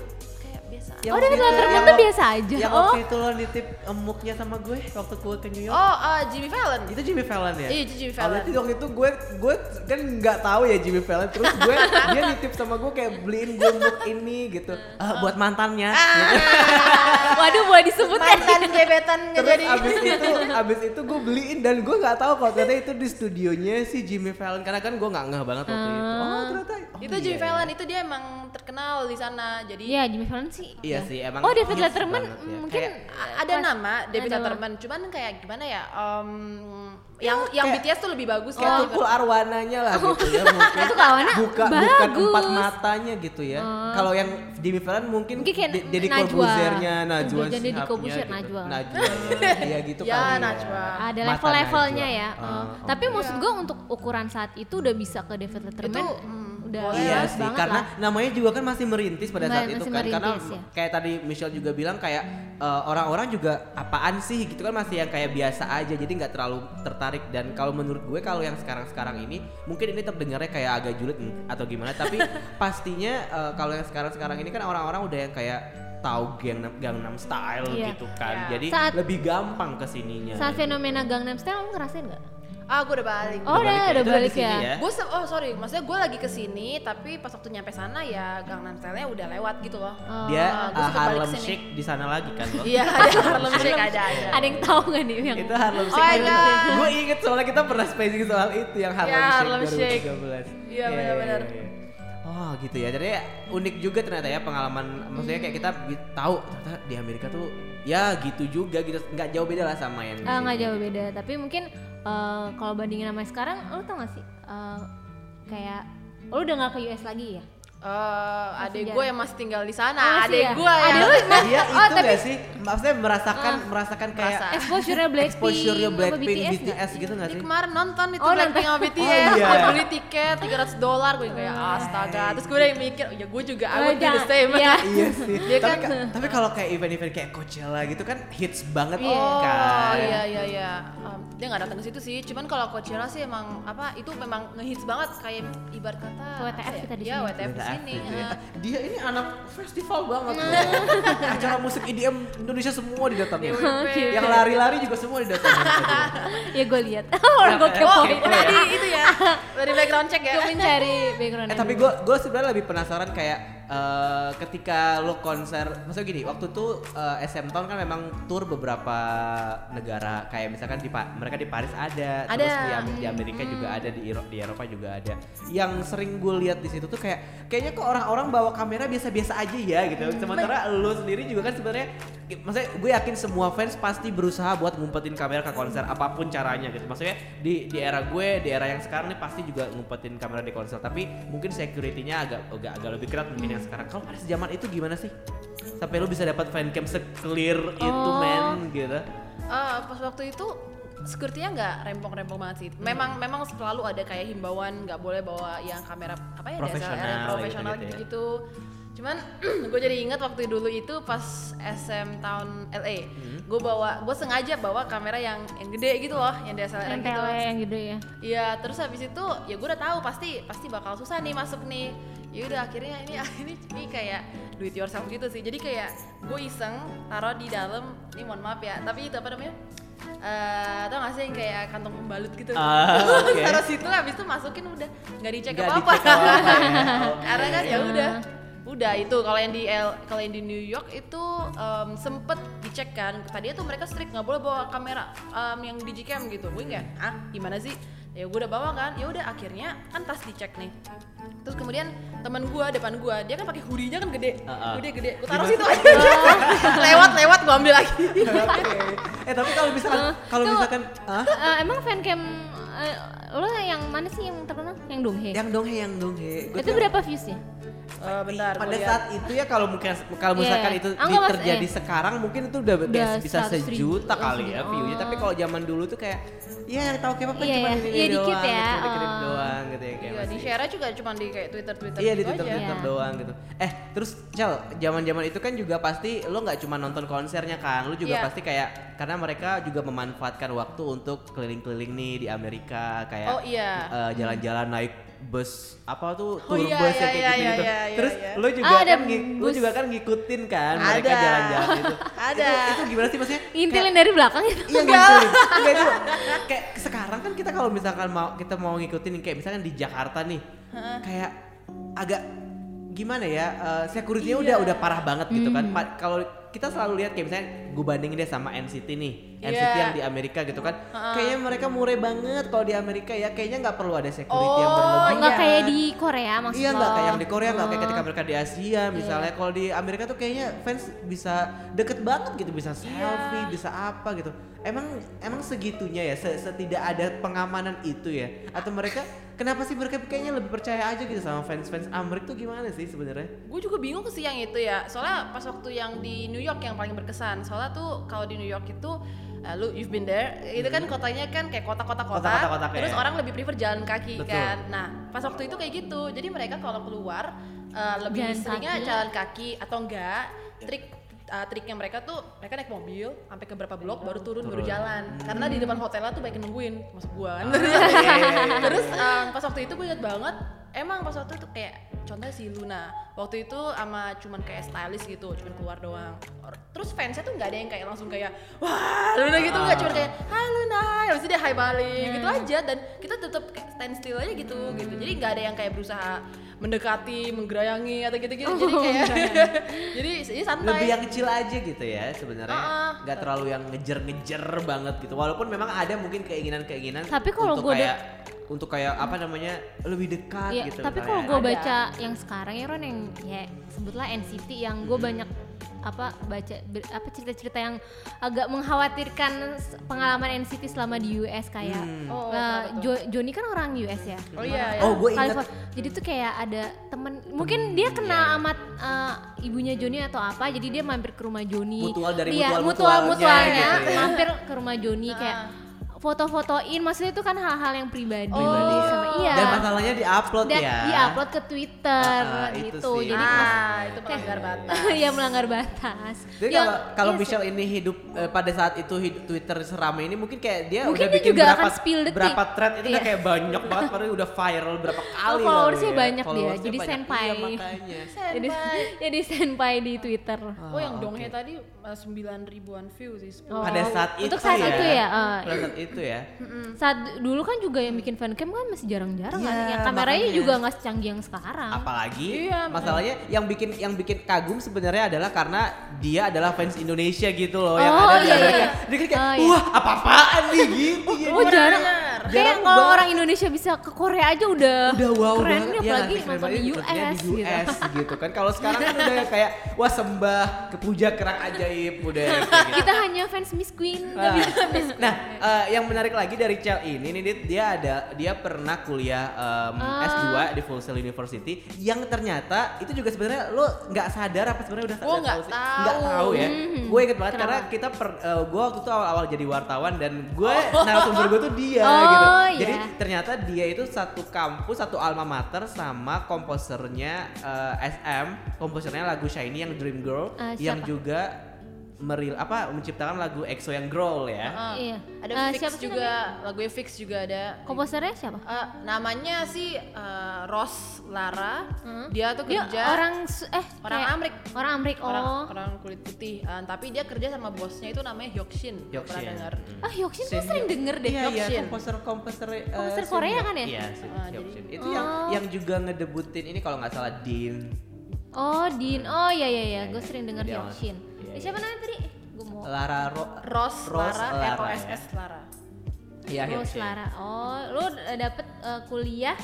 B: Yang
A: oh David
B: itu-
A: Letterman
B: yang
A: tuh biasa aja
B: Yang
A: oh
B: waktu itu lo nitip emuknya sama gue waktu gue ke New York.
C: Oh, uh, Jimmy Fallon.
B: Itu Jimmy Fallon ya?
C: Iya, itu Jimmy
B: Oh,
C: Fallon.
B: berarti waktu itu gue gue kan nggak tahu ya Jimmy Fallon terus gue dia nitip sama gue kayak beliin gue muk ini gitu. Ah, buat mantannya. Gitu.
A: waduh boleh disebut
C: mantan gebetan
B: Terus
C: jadi
B: abis itu abis itu gue beliin dan gue nggak tahu kalau ternyata itu di studionya si Jimmy Fallon karena kan gue nggak ngeh banget waktu itu. Oh ternyata. oh,
C: itu
B: iya,
C: Jimmy
B: iya.
C: Fallon itu dia emang terkenal di sana jadi
A: Iya Jimmy Fallon sih
B: Iya
A: ya.
B: sih emang.
A: oh David Letterman
B: banget ya.
A: mungkin
B: Kayak-
C: a- ada
A: kelas-
C: nama David
A: ada
C: Letterman cuman kayak gimana ya em, yang yang
B: kayak-
C: BTS tuh lebih bagus
B: kayak
C: kan
B: tukul arwananya lah gitu ya mungkin
A: Itu kawannya
B: buka bukan
A: bagus.
B: empat matanya gitu ya kalau yang Jimmy Fallon mungkin,
A: Mungkin kayak
B: De- Deddy
A: Najwa.
B: Corbuzier-nya Najwa
A: Jadi Deddy
B: Shihabnya
A: Corbuzier,
B: gitu.
A: Najwa.
B: Najwa ya. iya gitu
C: Ya,
B: kali
C: Najwa.
A: ada
B: Mata
A: level-levelnya
B: Najwa.
A: ya. Oh.
B: oh.
A: Tapi maksud gue untuk ukuran saat itu udah bisa ke David Letterman.
C: Itu, hmm,
A: udah
C: boleh
B: Iya sih,
A: banget
B: karena
A: lah.
B: namanya juga kan masih merintis pada saat
A: Masih
B: itu kan. Karena
A: ya.
B: kayak tadi Michelle juga bilang kayak eh, orang-orang juga apaan sih gitu kan masih yang kayak biasa aja, jadi nggak terlalu tertarik. Dan kalau menurut gue kalau yang sekarang-sekarang ini mungkin ini terdengarnya kayak agak julid hmm, atau gimana, tapi pastinya eh, kalau yang sekarang-sekarang ini kan orang-orang udah yang kayak tahu Gangnam, Gangnam Style
A: Iya.
B: gitu kan,
C: Iya.
B: jadi
A: Saat-
B: lebih gampang ke sininya.
A: Saat fenomena Gangnam Style kamu ngerasain nggak?
C: Ah gue udah balik
A: Oh, udah,
B: balik ya?
A: udah balik
B: sini
A: ya.
B: ya?
C: gue oh sorry maksudnya gue lagi ke sini tapi pas waktu nyampe sana ya Gangnam Style-nya udah lewat gitu loh
A: Oh.
B: Dia
C: Ah,
B: uh, Harlem. Shake di sana lagi kan loh.
C: iya ada Harlem Shake ada ada
A: Ada yang tahu nggak nih yang
B: itu Harlem
C: Oh
B: Shake.
C: my God.
B: gue inget soalnya kita pernah spacing soal itu yang Harlem
C: Ya,
B: Shake
C: Harlem Shake.
B: 2013.
C: Iya, benar-benar.
B: iya. Oh gitu ya. Jadi unik juga ternyata ya pengalaman. Maksudnya kayak kita tahu ternyata di Amerika tuh ya gitu juga gitu. Nggak jauh beda lah sama yang
A: Ah, nggak
B: sini.
A: jauh beda. Tapi mungkin eh, kalau bandingin sama sekarang, lo tau gak sih? eh, kayak lo udah nggak ke US lagi ya?
C: Eh,
A: jarang.
C: adik gue yang masih tinggal di sana,
A: Oh,
C: adik
A: ya?
C: gue yang
A: Adik lu
B: Dia
A: Oh,
B: itu
A: tapi-
B: nggak sih? Maksudnya merasakan merasakan kayak
C: Merasa.
A: Exposure-nya Blackpink,
B: exposure-nya
A: sama
B: Blackpink,
A: BTS
B: BTS, gitu nggak
C: Dia
B: sih?
C: kemarin nonton itu
A: Oh,
C: Blackpink sama. BTS,
B: Oh, iya.
C: gue beli tiket 300 dolar, gue kayak astaga. Terus gue udah mikir, ya gue juga I
A: Oh,
C: would the same.
A: Iya.
B: iya sih.
C: Dia
B: tapi
C: kan-
B: ka- tapi kalau kayak event-event kayak Coachella gitu kan hits banget
A: Iya.
B: kan.
C: Oh iya iya iya. Um, dia nggak datang ke situ sih. Cuman kalau Coachella sih emang apa itu memang ngehits banget kayak ibarat kata
A: WTF
C: ya?
A: kita di
C: Iya,
A: sini.
C: WTF
B: gitu ya. Dia ini anak festival banget loh. Acara musik EDM Indonesia semua didatangin.
C: Oke.
B: Yang lari-lari juga semua didatangin.
A: ya gue lihat. Orang gue
B: Oh, kepo ya?
C: Tadi itu ya dari background check ya.
A: Gue mencari background.
B: eh tapi gue gue sebenarnya lebih penasaran kayak eh, ketika lo konser, maksudnya gini, waktu itu eh, SM Town kan memang tour beberapa negara, kayak misalkan di mereka di Paris ada, terus
C: Ada.
B: di, Am- di Amerika juga ada, di, Euro- di Eropa juga ada. Yang sering gue lihat di situ tuh kayak kayaknya kok orang-orang bawa kamera biasa-biasa aja ya gitu. Sementara lo sendiri juga kan sebenarnya, maksudnya gue yakin semua fans pasti berusaha buat ngumpetin kamera ke konser apa pun caranya gitu. Maksudnya di di era gue, di era yang sekarang nih pasti juga ngumpetin kamera di konser, tapi mungkin security-nya agak agak, agak lebih ketat mungkin yang sekarang. Kalau pada zaman itu gimana sih? Sampai lo bisa dapat fancam se-clear itu
A: Oh.
B: men gitu.
C: Eh, pas waktu itu security-nya nggak rempong-rempong banget sih. Memang memang selalu ada kayak himbauan nggak boleh bawa yang kamera apa ya
B: Profesional
C: DSLR profesional
B: gitu-gitu ya.
C: gitu-gitu. Cuman gue jadi ingat waktu dulu itu pas SM tahun LA,
B: Hmm.
C: gue bawa gue sengaja bawa kamera yang yang gede gitu loh, yang DSLR
A: yang
C: gitu.
A: yang gitu ya.
C: Iya, terus habis itu ya gue udah tahu pasti pasti bakal susah nih masuk nih. Ya udah akhirnya ini ini ini kayak do it yourself gitu sih. Jadi kayak gue iseng taruh di dalam, ini mohon maaf ya, tapi itu apa namanya? Eh, tau gak sih yang kayak kantong pembalut gitu
B: Ah,
C: Terus
B: oke.
C: taruh situ habis itu masukin udah nggak dicek
B: Nggak
C: apa-apa
B: dicek apa-apa ya. Oke.
C: Karena kan ya udah udah itu kalau yang di L, kalau yang di New York itu em, sempet di dicek kan tadinya tuh mereka strict nggak boleh bawa kamera um, yang digicam gitu gue nggak ah gimana sih ya gue udah bawa kan ya udah akhirnya kan tas dicek nih terus kemudian teman gue depan gue dia kan pakai hoodie-nya kan gede
B: Uh-uh.
C: hoodie gede gue taruh situ aja lewat lewat gue ambil lagi
B: Oke. Eh tapi kalau misalkan kalau
A: Tuh.
B: misalkan ah
A: Eh, emang fancam eh, lo yang mana sih yang terkenal? Yang Donghae.
B: yang donghe yang donghe. Gua
A: itu berapa viewsnya?
C: Eh, bentar
B: pada saat itu ya kalau mungkin kalau
A: Iya.
B: misalkan itu
A: Ah,
B: di-
A: nggak, Mas,
B: terjadi
A: eh.
B: sekarang mungkin itu udah,
A: Udah
B: bisa
A: 100 ribu.
B: sejuta
A: Oh,
B: kali ya viewnya tapi kalau zaman dulu tuh kayak ya yang tahu K-pop kan
A: Iya,
B: cuma
A: iya.
B: ini
A: Iya, dikit
B: doang
A: ya.
B: gitu, dikit
A: Oh.
B: doang gitu ya kayak
C: Iya, di
B: masih-
C: share juga cuma di kayak Twitter Twitter
B: Iya di
C: gitu
B: Twitter
C: aja.
B: Twitter
A: Iya.
B: doang gitu. Eh terus Cel, zaman-zaman itu kan juga pasti lo nggak cuma nonton konsernya kan, lo juga
C: Iya.
B: pasti kayak karena mereka juga memanfaatkan waktu untuk keliling-keliling nih di Amerika kayak
C: Oh, iya.
B: eh, jalan-jalan naik bus apa tuh
C: Oh,
B: tour
C: iya,
B: bus
C: iya,
B: ya kayak
C: iya,
B: gitu gitu.
C: iya, iya,
B: Terus
C: iya.
B: lo juga
A: Ah, ada
B: kan lo juga kan ngikutin kan mereka
C: Ada.
B: jalan-jalan itu.
C: Ada.
B: Itu, itu gimana sih maksudnya?
A: Ngintilin dari belakang itu.
B: Iya. Enggak itu kayak sekarang kan kita kalau misalkan mau kita mau ngikutin kayak misalkan di Jakarta nih. Kayak agak gimana ya? eh security-nya udah
C: Iya.
B: udah parah banget gitu kan.
A: Hmm.
B: Pa- Kalau kita selalu lihat kayak misalnya gue bandingin deh sama NCT nih. NCT
C: Iya.
B: yang di Amerika gitu kan. Kayaknya mereka murah banget kalau di Amerika ya. Kayaknya nggak perlu ada security
C: Oh,
B: yang berlebihan.
A: Nggak kayak di Korea maksud
B: Iya nggak kayak yang di Korea nggak kayak
A: Oh.
B: ketika mereka di Asia misalnya kalau di Amerika tuh kayaknya fans bisa deket banget gitu bisa selfie bisa apa gitu emang emang segitunya ya se- setidak ada pengamanan itu ya atau mereka kenapa sih mereka kayaknya lebih percaya aja gitu sama fans fans Amerika tuh gimana sih sebenarnya?
C: Gue juga bingung sih yang itu ya. Soalnya pas waktu yang di New York yang paling berkesan. Soalnya tuh kalau di New York itu uh, lu you've been there. Itu kan kotanya kan kayak kota-kota kota
B: Kota-kota kota kayak-
C: terus orang lebih prefer jalan kaki
B: Betul.
C: kan? Nah pas waktu itu kayak gitu. Jadi mereka kalau keluar uh, lebih
A: Jalan
C: seringnya
A: kaki.
C: jalan kaki atau enggak trik uh, triknya mereka tuh mereka naik mobil sampai ke beberapa blok baru turun, baru
B: Turun.
C: jalan. Karena di depan hotelnya tuh banyak nungguin masuk gua. Kan
B: iya,
C: terus um, pas waktu itu gue inget banget emang pas waktu itu kayak contohnya si Luna waktu itu sama cuman kayak stylist gitu cuman keluar doang. Terus fansnya tuh nggak ada yang kayak langsung kayak wah Luna gitu nggak cuman kayak hai Luna habis itu dia hai balik gitu aja. Dan kita tetap kayak stand still aja gitu gitu. Jadi nggak ada yang kayak berusaha mendekati menggerayangi atau gitu-gitu. Jadi kayak jadi jadi santai.
B: Lebih yang kecil aja gitu ya sebenarnya. Nggak terlalu yang ngejer-ngejer banget gitu. Walaupun memang ada mungkin keinginan-keinginan
A: Tapi kalau de-
B: kayak untuk kayak apa namanya lebih dekat
A: Iya,
B: gitu
A: tapi kalau gue
C: ada.
A: baca yang sekarang ya Ron yang ya sebutlah NCT yang gue banyak apa baca ber- apa cerita-cerita yang agak mengkhawatirkan pengalaman NCT selama di US kayak
B: Hmm.
C: Oh,
A: eh,
C: kenapa tuh?
A: Jo- Joni kan orang US ya.
C: oh iya ya
B: Oh, gue ingat.
A: Jadi tuh kayak ada temen, mungkin dia
B: iya,
A: kenal
B: iya.
A: amat eh, ibunya Joni atau apa, jadi dia mampir ke rumah Joni.
B: Mutual dari
A: Iya,
B: mutual-mutualnya
A: mutualnya
B: gitu ya.
A: mampir ke rumah Joni
C: Ah.
A: kayak foto-fotoin, maksudnya itu kan hal-hal yang pribadi,
B: Pribadi.
A: sama iya.
B: dan masalahnya diupload
A: Dan
B: ya
A: diupload ke Twitter
B: ah, itu
A: gitu.
B: sih.
A: Jadi
C: ah itu melanggar batas
A: Iya melanggar batas.
B: Jadi
A: Ya,
B: kalau kalau
A: iya sih.
B: Michelle ini hidup eh, pada saat itu hidup Twitter seramai ini mungkin kayak dia
A: Mungkin
B: udah
A: dia
B: bikin
A: juga
B: berapa
A: akan spill detik.
B: berapa thread itu udah
A: Iya.
B: kayak banyak banget padahal udah viral berapa kali.
A: Oh, followersnya
B: ya.
A: banyak dia,
B: Followersnya
A: jadi
B: banyak.
A: senpai.
B: Iya, makanya.
A: jadi jadi senpai di Twitter.
C: Oh yang
B: oke.
C: donghe tadi uh, 9 ribuan view sih 10.
A: Oh,
B: Pada saat itu
A: untuk saat
B: ya.
A: itu ya. eh,
B: Pada saat itu ya.
A: saat dulu kan juga yang bikin fancam kan masih jarang-jarang kan.
B: Iya,
A: Yang kameranya
B: makanya.
A: juga nggak secanggih yang sekarang.
B: Apalagi
C: Iya,
B: masalahnya yang bikin yang bikin kagum sebenarnya adalah karena dia adalah fans Indonesia gitu loh yang
A: Oh,
B: ada di
A: iya,
B: Amerika.
A: iya.
B: Dia kan kayak
A: Oh, iya.
B: wah apa-apaan nih gitu. ya.
A: Oh jarang,
C: Benar.
A: Kayak kalau
B: banget.
A: orang Indonesia bisa ke Korea aja udah
B: udah wow
A: keren
B: banget
A: nih
B: ya
A: apalagi
B: sih?
A: nonton di US,
B: di
A: gitu.
B: US gitu. kan kalau sekarang kan udah kayak wah sembah ke puja kerak ajaib udah gitu.
A: Kita hanya fans Miss Queen.
B: Ah. nah, eh, yang menarik lagi dari Cel ini nih dia ada dia pernah kuliah em,
A: Ah.
B: S2 di Full Sail University yang ternyata itu juga sebenarnya lo nggak sadar apa sebenarnya udah
C: Gua
B: udah
C: nggak
B: sih?
C: tahu.
B: nggak tahu ya
A: Mhm.
B: gue inget banget
A: Kenapa?
B: karena kita per, eh, gue waktu itu awal-awal jadi wartawan dan gue narasumber gue tuh dia
A: Oh,
B: gitu
A: iya.
B: jadi ternyata dia itu satu kampus satu alma mater sama komposernya eh, SM komposernya lagu Shiny yang Dream Girl
A: Eh,
B: yang juga meril apa menciptakan lagu EXO yang Growl ya
C: Ah,
A: Iya.
C: Ada
A: Eh,
C: Fix
A: siapa
C: juga, lagunya Fix juga ada.
A: Komposernya siapa?
C: Eh, namanya sih eh, Ros Lara.
A: Hmm.
C: Dia tuh
A: Dia
C: kerja
A: orang eh
C: orang Amrik.
A: Orang Amrik. Oh.
C: orang orang kulit putih. Eh, tapi dia kerja sama bosnya itu namanya Hyokshin.
B: Hyoksin.
C: dengar.
B: Mm.
A: Ah, Hyoksin tuh
B: Senior.
A: sering denger deh.
B: Iya iya komposer komposer eh,
A: Komposer. Korea kan ya?
B: Iya
C: Ah,
B: Hyoksin.
C: jadi-
B: Itu yang
A: Oh.
B: yang juga ngedebutin ini kalau nggak salah Dean.
A: Oh, Din. Oh iya iya iya, gue sering denger
B: Jadi awal-
A: Hyoksin.
B: Iya,
A: Eh,
B: iya.
A: Siapa namanya tadi? Gue mau.
B: Lara Ro-
C: Ros,
B: Ros
C: Lara,
B: Lara,
C: R O S S. Lara.
B: Iya,
A: Rose
B: Hyoksin.
A: Lara. Oh, lu eh, dapet eh, kuliah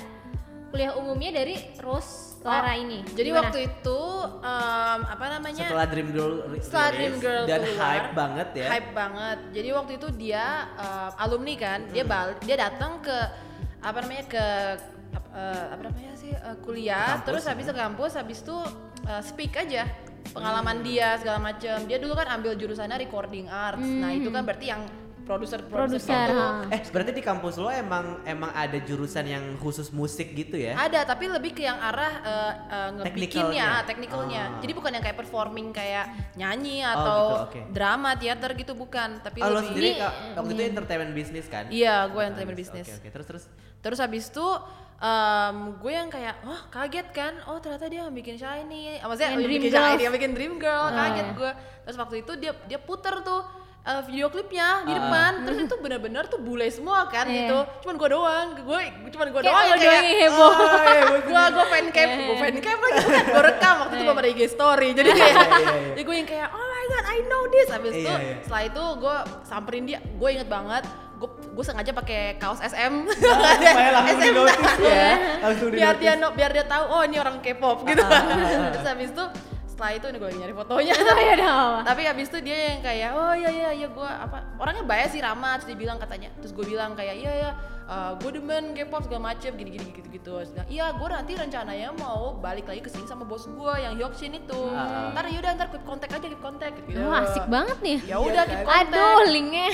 A: kuliah umumnya dari Rose Lara
C: Oh,
A: ini.
C: Jadi
A: Gimana?
C: waktu itu em, apa namanya?
B: Setelah Dream Girl
C: Setelah Dream Girl
B: dan
C: keluar,
B: hype banget ya.
C: Hype banget. Jadi waktu itu dia em, alumni kan, dia
B: Hmm.
C: bal dia datang ke apa namanya ke eh, apa namanya sih eh, kuliah,
B: Kampus,
C: terus habis
B: ya.
C: ke kampus, habis itu eh, speak aja
B: Hmm.
C: pengalaman dia segala macam. Dia dulu kan ambil jurusannya recording arts. Nah, itu kan berarti yang produser
A: Produser.
B: Eh, berarti di kampus lo emang emang ada jurusan yang khusus musik gitu ya?
C: Ada, tapi lebih ke yang arah uh, uh, ngebikinnya, teknikalnya.
B: Oh.
C: Jadi bukan yang kayak performing kayak nyanyi
B: Oh,
C: atau
B: gitu, oke.
C: drama, teater gitu bukan, tapi
B: Oh, lo
C: lebih
B: sendiri
A: Ini-
B: Kak, waktu itu entertainment bisnis kan?
C: Iya, gue
B: Ah,
C: entertainment
B: Oke,
C: business.
B: Oke, terus terus.
C: Terus habis itu em, gue yang kayak, wah kaget kan, oh ternyata dia yang bikin shiny, maksudnya
A: Yang Dream
C: bikin shiny, yang bikin dream girl,
A: Ah,
C: kaget
A: iya.
C: gue. Terus waktu itu dia dia puter tuh eh, video klipnya di
B: Ah.
C: depan, terus itu benar-benar tuh bule semua kan
A: Iya.
C: gitu. Cuman gue doang, gue cuman gue doang yang kayak
A: heboh.
C: "Ah, iya, gue gue fan cam, gue fan cam lagi kan, gue rekam waktu itu belum ada IG story, jadi kayak,
B: Iya, iya, iya.
C: jadi gue yang kayak, oh my god, I know this. Habis
B: Iya,
C: itu
B: iya.
C: setelah itu gue samperin dia, gue inget banget, gue gue sengaja pakai kaos SM,
B: langsung di notice ya.
C: Biar dia biar dia tahu, oh ini orang K-pop gitu.
B: Ah, ah, ah.
C: Terus habis itu setelah itu nih gue lagi nyari fotonya.
A: Oh, ya.
C: Tapi habis itu dia yang kayak oh iya iya iya gue apa orangnya baik sih ramah terus dia bilang katanya terus gue bilang kayak iya ya gue demen K-pop segala macem gini gini gitu gitu terus bilang iya gue nanti rencananya mau balik lagi ke sini sama bos gue yang Hyokshin itu
B: Ah.
C: ntar yaudah ntar keep kontak aja keep kontak gitu
A: Wah, asik banget nih.
C: ya udah
B: Iya
C: keep kontak
A: Aduh, linknya.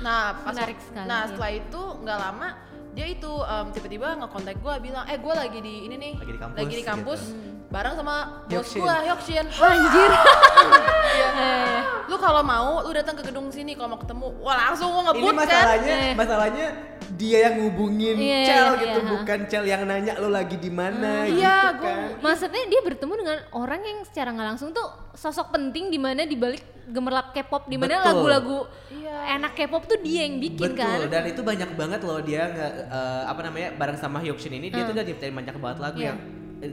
C: nah pas
A: Menarik sekali,
C: nah
A: ya.
C: setelah itu nggak lama dia itu em, tiba-tiba ngekontak gue bilang eh gue lagi di ini nih
B: Lagi di kampus,
C: lagi di kampus bareng sama bos
B: Hyokshin.
C: gue Hyokshin
A: Anjir.
C: Iya. lu kalau mau lu datang ke gedung sini kalau mau ketemu wah langsung gua
B: Ini
C: ngebut kan
B: masalahnya,
A: Eh.
B: masalahnya dia yang ngubungin
A: Iya,
B: Cel
A: iya,
B: gitu,
A: iya.
B: bukan Cel yang nanya lo lagi di mana gitu
C: iya, gua-
B: kan.
A: Maksudnya dia bertemu dengan orang yang secara nggak langsung tuh sosok penting di mana di balik gemerlap K-pop di mana
B: Betul.
A: lagu-lagu
C: Iya.
A: enak K-pop tuh dia yang bikin
B: Betul,
A: kan.
B: dan itu banyak banget loh dia nge, eh, apa namanya bareng sama Hyokshin ini dia
A: Hmm.
B: tuh udah nyiptain banyak banget lagu
A: Iya.
B: yang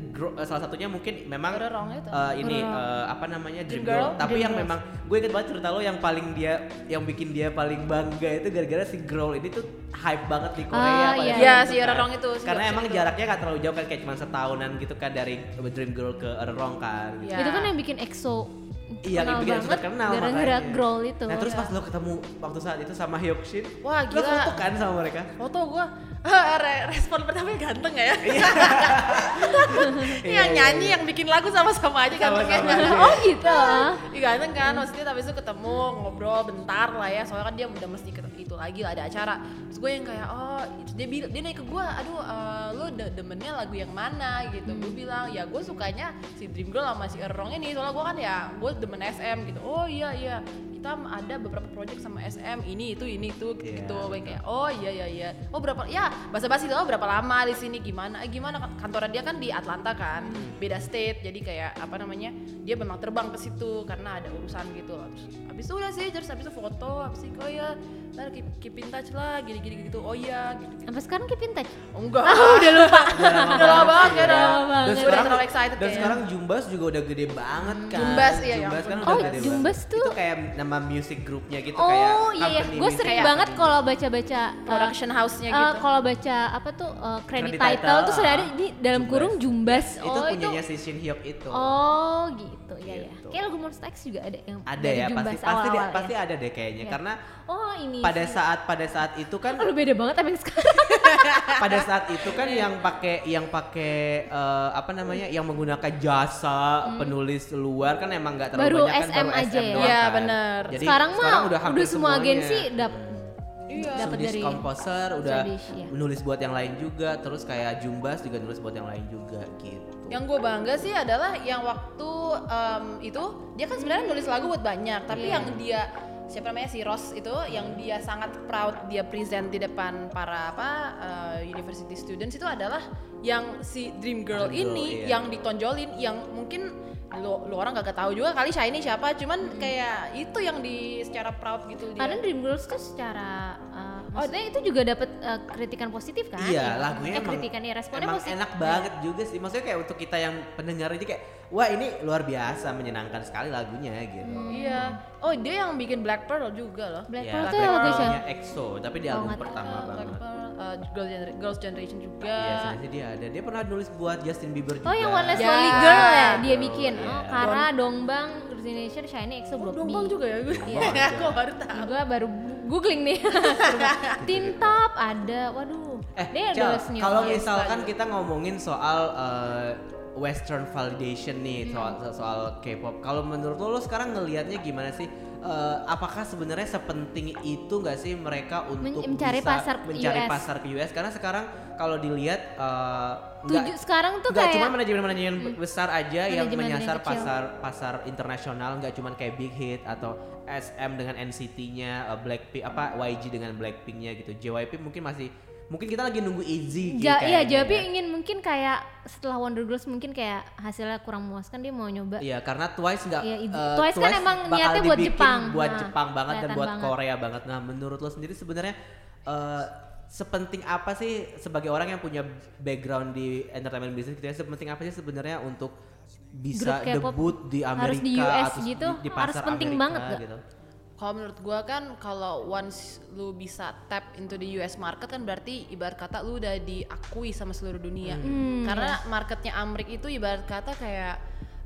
B: gro- eh, salah satunya mungkin memang eh, ini eh, apa namanya Dream,
C: Dream
B: Girl,
C: Girl,
B: tapi
A: Dream
B: yang
A: Girls.
B: memang gue inget banget cerita lo yang paling dia yang bikin dia paling bangga itu gara-gara si Girl ini tuh hype banget di Korea
A: Ah, iya.
C: Iya, si
B: kan.
C: Erorong itu, si
B: karena emang
C: itu.
B: jaraknya gak terlalu jauh kan kayak cuma setahunan gitu kan dari Dream Girl ke Erorong kan
C: Iya.
A: Itu kan yang bikin EXO
B: Iya, yang
A: kenal
B: bikin
A: banget
B: super kenal
A: gara-gara
B: makanya.
A: growl itu.
B: Nah terus pas lo ketemu waktu saat itu sama Hyokshin,
C: Wah,
B: lo
C: gila.
B: foto kan sama mereka?
C: foto gua re- respon pertamanya ganteng ya
B: Iya,
C: yang
B: iya,
C: nyanyi
B: iya.
C: yang bikin lagu sama-sama aja gantengnya
A: oh gitu.
C: Iya ganteng kan, maksudnya habis itu ketemu ngobrol bentar lah ya, soalnya kan dia udah mesti ke itu lagi lah ada acara. Terus gue yang kayak oh, dia bil- dia naik ke gue, aduh eh, lo de- demennya lagu yang mana gitu. Gue bilang ya gue sukanya si Dream Girl sama si Errong ini, soalnya gue kan ya gue demen SM gitu. Oh iya iya, kita ada beberapa project sama SM ini itu ini itu gitu.
B: Iya,
C: gitu. Kayak oh iya iya iya. Oh berapa ya basa-basi lo berapa lama di sini gimana? Eh, gimana kan kantornya dia kan di Atlanta kan, beda state. Jadi kayak apa namanya? Dia memang terbang ke situ karena ada urusan gitu. Terus, habis itu udah sih, terus habis itu foto, habis itu oh ya, ntar keep, keep in touch lah, gini-gini gitu. Oh iya, gitu.
A: Sampai sekarang keep in touch.
C: Enggak.
A: udah lupa.
C: udah lama banget ya,
A: Udah lama banget.
B: Dan
C: Udah
B: sekarang,
C: terlalu excited
B: dan
C: kayaknya.
B: sekarang Jumbas juga udah gede banget kan.
C: Jumbas, iya, ya
B: Jumbas kan
C: ampun.
B: udah
A: Oh,
B: gede
A: Jumbas
B: banget.
A: tuh-
B: Itu kayak nama music grupnya gitu kayak
A: Oh iya iya, gue sering
C: Kayak
A: banget
B: company.
A: kalau baca-baca uh,
C: Production house-nya
A: uh,
C: gitu.
A: kalau baca apa tuh uh, credit,
B: Credit
A: title,
B: title,
A: tuh sudah ada
B: ah,
A: di dalam
B: Jumbas.
A: kurung Jumbas.
B: Itu
A: oh
B: punyanya si Shin Hyuk itu.
A: Oh gitu ya ya.
B: Gitu.
A: Kayak lagu Monster X juga ada yang
B: ada
A: dari
B: ya pasti
A: Jumbas
B: pasti
A: awal-awal
B: pasti
A: ya.
B: ada deh kayaknya
A: Iya.
B: karena
A: Oh ini.
B: pada
A: sih.
B: saat pada saat itu kan
A: Aduh beda banget emang sekarang.
B: pada saat itu kan yang pakai yang pakai eh, apa namanya yang menggunakan jasa penulis luar kan emang nggak terlalu
A: Hmm. Baru
B: banyak kan
A: SM
B: baru
A: aja
B: SM
A: ya?
B: doang
C: Iya,
B: kan. Jadi
A: sekarang mah udah,
B: hampir
A: semua agensi dap
C: Iya.
A: dapat
B: Swedish
A: dari
B: Composer udah
A: Swedish, iya.
B: nulis buat yang lain juga terus kayak Jumbas juga nulis buat yang lain juga gitu
C: Yang gue bangga sih adalah yang waktu em, itu dia kan sebenarnya nulis lagu buat banyak, tapi
A: Iya.
C: yang dia siapa namanya si Ross itu yang dia sangat proud dia present di depan para apa eh, university students itu adalah yang si Dream Girl
B: Dream Girl,
C: ini
B: iya.
C: yang ditonjolin yang mungkin lu, lu orang gak tahu juga kali Shiny siapa cuman kayak itu yang di secara proud gitu dia.
A: Karena Dreamgirls tuh secara uh, maksudnya itu juga dapat uh, kritikan positif kan?
B: Iya,
A: Ya.
B: lagunya
A: eh,
B: emang,
A: kritikan ya responnya
B: emang
A: positif.
B: enak banget juga sih. Maksudnya kayak untuk kita yang pendengar ini kayak, wah ini luar biasa menyenangkan sekali lagunya gitu.
C: Iya. Oh dia yang bikin Black Pearl juga loh.
A: Black
B: Ya,
A: Pearl
B: Black
A: tuh lagu siapa?
B: EXO, tapi di
A: Oh,
B: album
A: tahu.
B: pertama
C: Black
B: banget.
C: Pearl, uh, Girls, Gener- Girls Generation juga.
B: Iya, sebenarnya dia ada. Dia pernah nulis buat Justin Bieber juga.
A: Oh yang One Less
C: Ya.
A: Lonely Girl ya dia bikin.
B: Iya.
A: Oh Kara, Dongbang, Girls' Generation, Shiny, EXO,
C: Oh,
A: Block B.
C: Dombang juga ya gue.
A: Iya.
C: Aku baru tahu.
A: Gue baru googling nih. Seru banget. Tin Top ada, waduh.
B: Eh, kalau misalkan kita ngomongin soal uh, Western validation nih soal soal K-pop. Kalau menurut lo, lo sekarang ngelihatnya gimana sih? Eh, apakah sebenarnya sepenting itu nggak sih mereka untuk
A: mencari
B: bisa
A: pasar
B: mencari
A: US?
B: pasar ke US? Karena sekarang kalau dilihat eh, nggak
A: Tujuh sekarang tuh
B: nggak
A: kayak
B: cuma manajemen-manajemen besar aja yang
A: Manajemen
B: menyasar
A: kecil.
B: pasar pasar internasional, nggak cuma kayak Big Hit atau SM dengan NCT-nya, eh, Blackpink apa YG dengan Blackpink-nya gitu. JYP mungkin masih mungkin kita lagi nunggu Izzy
A: Ja, iya,
B: kayaknya
A: JYP
B: ya.
A: ingin mungkin kayak setelah Wonder Girls mungkin kayak hasilnya kurang memuaskan dia mau nyoba.
B: Iya, karena Twice nggak
A: Iya, Izzy.
B: eh,
A: Twice kan emang niatnya buat Jepang.
B: buat
A: Nah,
B: Jepang banget dan buat
A: banget.
B: Korea banget. Nah, menurut lo sendiri sebenarnya eh, sepenting apa sih sebagai orang yang punya background di entertainment business gitu ya, sepenting apa sih sebenarnya untuk bisa debut di Amerika
A: harus di US
B: atau
A: gitu,
B: di, di
A: harus
B: pasar
A: penting
B: Amerika
A: banget gak?
B: gitu.
C: Kalau menurut gua kan kalau once lu bisa tap into the US market kan berarti ibarat kata lu udah diakui sama seluruh dunia.
A: Hmm,
C: Karena marketnya Amrik itu ibarat kata kayak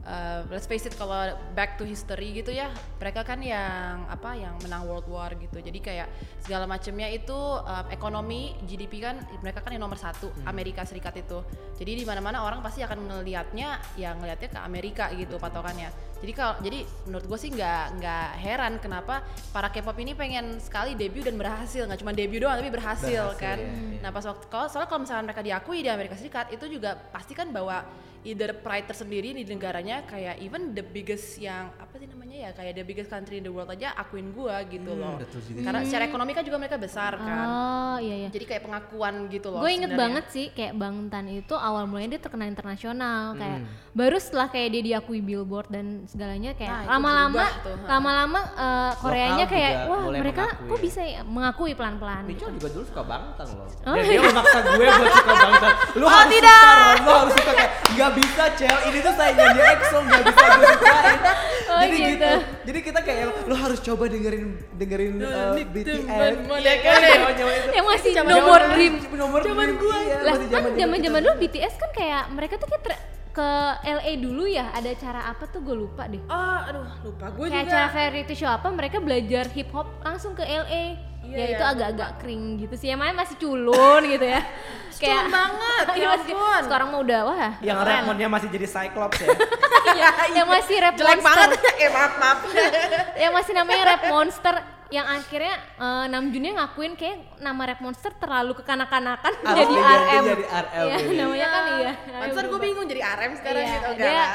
C: uh, let's face it kalau back to history gitu ya, mereka kan yang apa yang menang World War gitu. Jadi kayak segala macamnya itu uh, ekonomi GDP kan mereka kan yang nomor satu Amerika Serikat itu. Jadi di mana-mana orang pasti akan ngelihatnya ya ngelihatnya ke Amerika gitu patokannya. Jadi kalau jadi menurut gue sih nggak nggak heran kenapa para K-pop ini pengen sekali debut dan berhasil nggak cuma debut doang tapi berhasil,
B: Berhasil,
C: kan.
B: ya.
C: Nah pas waktu kalau soalnya kalau misalnya mereka diakui di Amerika Serikat itu juga pasti kan bawa either pride tersendiri di negaranya kayak even the biggest yang apa sih namanya ya kayak the biggest country in the world aja akuin gua gitu
B: Hmm,
C: loh.
B: betul
C: Karena secara ekonomi kan juga mereka besar kan.
A: Oh iya iya.
C: Jadi kayak pengakuan gitu loh.
A: Gue inget
C: sebenarnya.
A: banget sih kayak Bang Tan itu awal mulanya dia terkenal internasional kayak
B: Hmm.
A: baru setelah kayak dia diakui Billboard dan segalanya kayak
C: Nah,
A: lama-lama
C: ha.
A: lama-lama eh, Koreanya
B: Lokal
A: kayak wah mereka
B: mengakui
A: kok
B: ya.
A: bisa ya mengakui pelan-pelan.
B: Micho juga dulu suka bangtang loh.
A: Oh,
B: Dan
A: iya.
B: dia memaksa gue buat suka bangtang. Lu
C: Oh,
B: harus
C: tidak.
B: suka Ron, lu harus suka kayak nggak bisa Cel, ini tuh saingannya EXO nggak bisa gue sukain.
A: Oh,
B: Jadi
A: gitu.
B: gitu. Jadi kita kayak lu harus coba dengerin dengerin uh,
C: Nick
B: BTS. Iya kan itu.
A: Yang masih
C: Zaman-
A: no more
C: zaman-
A: dream.
B: Nomor dream,
C: gua.
B: iya,
A: Lah kan
B: zaman-zaman
A: dulu BTS kan kayak mereka tuh kayak ke LA dulu ya ada cara apa tuh gue lupa deh.
C: Oh, aduh lupa gue
A: kayak
C: juga.
A: acara variety show apa mereka belajar hip hop langsung ke LA.
C: Iya,
A: ya
C: iya,
A: itu
C: gua
A: agak-agak kering gitu sih. Emangnya masih culun gitu ya. kayak
C: banget,
A: Iya,
C: ya
A: masih-
C: ampun.
A: Sekarang mah udah wah.
B: yang
A: keren.
B: Redmondnya masih jadi Cyclops ya.
A: Iya, yang masih rap
C: jelek
A: monster.
C: banget. eh maaf maaf.
A: yang masih namanya rap monster yang akhirnya eh, Namjoonnya ngakuin kayak nama rap monster terlalu kekanak-kanakan jadi RM.
B: jadi RM,
A: Iya,
B: jadi.
A: namanya kan iya.
C: Pantesan gue bingung jadi RM sekarang
A: Iya,
C: gitu.
A: dia-.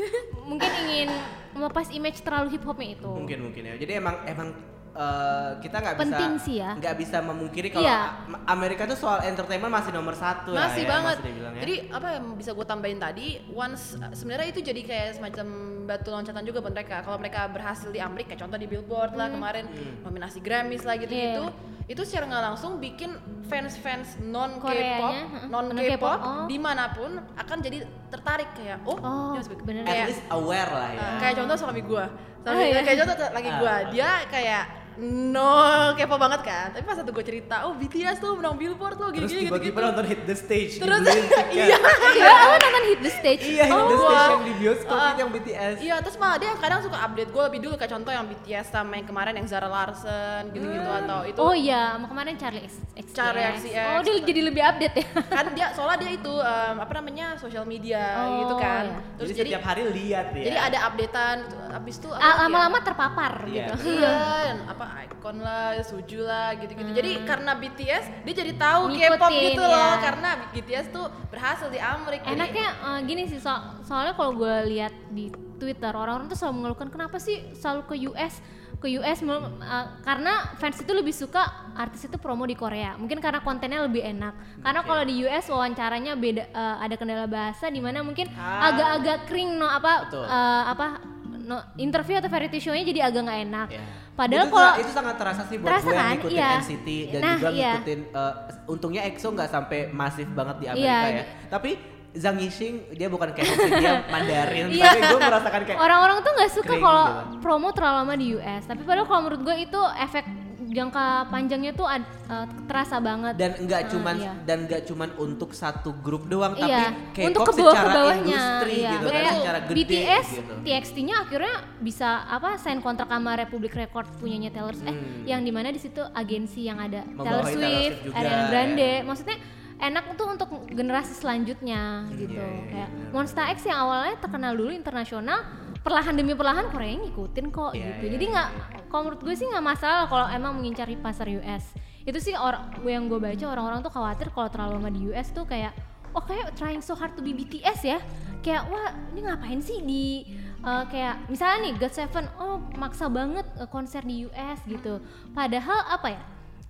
A: Mungkin ingin melepas image terlalu hip hopnya itu.
B: mungkin mungkin ya. Jadi emang emang eh, kita nggak bisa
A: Penting sih ya.
B: nggak bisa memungkiri kalau
A: Iya.
B: Amerika tuh soal entertainment masih nomor satu lah
C: masih
B: ya,
C: banget
B: masih dibilang ya.
C: jadi apa yang bisa gue tambahin tadi once uh, sebenarnya itu jadi kayak semacam batu loncatan juga buat mereka kalau mereka berhasil di Amerika kayak contoh di Billboard lah kemarin nominasi Grammys lah gitu gitu
A: Hmm. Iya.
C: itu secara nggak langsung bikin fans-fans non K-pop non K-pop
A: oh.
C: di mana pun akan jadi tertarik kayak oh,
A: Oh, bener.
B: at
C: kayak
B: least aware lah ya.
C: Uh, kayak contoh suami gua suami,
A: Oh, iya.
C: kayak contoh lagi gua
B: Ah.
C: dia kayak no kepo banget kan tapi pas satu gua cerita oh BTS tuh menang Billboard tuh gini
B: Terus
C: gini gitu
B: tiba-tiba
C: gitu
B: nonton hit the stage
C: Terus-
B: tiket.
C: iya.
A: Iya, oh nonton Hit the Stage.
B: Iya, hit the
C: Oh,
B: stage yang di bioskop itu yang BTS.
C: Iya, terus malah dia kadang suka update gue lebih dulu kayak contoh yang BTS sama yang kemarin yang Zara Larson gitu-gitu atau itu
A: Oh iya, sama kemarin Charlie X, XCX.
C: Charlie XCX.
A: Oh dia jadi lebih update ya.
C: kan dia soalnya dia itu em, apa namanya sosial media
A: Oh,
C: gitu kan.
A: iya.
C: Terus
B: jadi,
C: jadi
B: setiap hari lihat ya.
C: jadi ada updatean abis itu apa ya?
A: Lama-lama terpapar
B: Iya.
A: gitu.
C: Iya, dan apa icon lah, suju lah gitu-gitu. Jadi karena BTS dia jadi tahu
A: Hmm.
C: K-pop gitu loh
A: ya.
C: karena BTS tuh berhasil di Amerika. Jadi-
A: Enaknya eh, gini sih so- soalnya kalau gue lihat di Twitter orang-orang tuh selalu mengeluhkan kenapa sih selalu ke US ke US uh, karena fans itu lebih suka artis itu promo di Korea mungkin karena kontennya lebih enak karena
B: Oke.
A: kalau di US wawancaranya beda uh, ada kendala bahasa di mana mungkin
B: Ah.
A: agak-agak kering no apa
B: Betul.
A: uh, apa no, interview atau variety show-nya jadi agak nggak enak
B: Ya.
A: padahal
B: itu,
A: kalau
B: itu sangat terasa sih buat
A: Terasa
B: gue yang
A: kan?
B: ngikutin
A: Iya.
B: NCT dan
A: Nah,
B: juga
A: iya.
B: ngikutin eh, untungnya EXO nggak sampai masif banget di Amerika
A: Iya.
B: ya. Tapi Zhang Yixing dia bukan kayak dia Mandarin
A: Iya.
B: tapi gue merasakan kayak
A: orang-orang tuh nggak suka kalau
B: gitu kan.
A: promo terlalu lama di US tapi padahal kalau menurut gue itu efek jangka panjangnya tuh ad- uh, terasa banget
B: dan nggak
A: Ah,
B: cuman
A: iya.
B: dan nggak cuman untuk satu grup doang tapi
A: iya,
B: K-pop
A: untuk ke bawah
B: secara
A: ke bawahnya
B: industri
A: iya.
B: gitu kan
A: Kayak
B: secara gede
A: BTS,
B: gitu.
A: TXT-nya akhirnya bisa apa sign kontrak sama Republic Record punyanya Taylor Swift, eh
B: Hmm.
A: yang di mana di situ agensi yang ada Taylor
B: Membawahi Taylor
A: Swift,
B: Swift juga,
A: Ariana Grande,
B: ya.
A: maksudnya enak tuh untuk generasi selanjutnya gitu.
B: iya, iya,
A: Kayak
B: benar.
A: Monsta X yang awalnya terkenal dulu internasional, perlahan demi perlahan Korea ngikutin kok
B: Iya,
A: gitu.
B: iya,
A: Jadi nggak, kalau menurut gue sih nggak masalah kalau emang mengincar di pasar US. Itu sih orang yang gue baca orang-orang tuh khawatir kalau terlalu lama di US tuh kayak oh kayak trying so hard to be BTS ya. Kayak wah ini ngapain sih di uh, kayak misalnya nih God Seven oh maksa banget konser di US gitu. Padahal apa ya?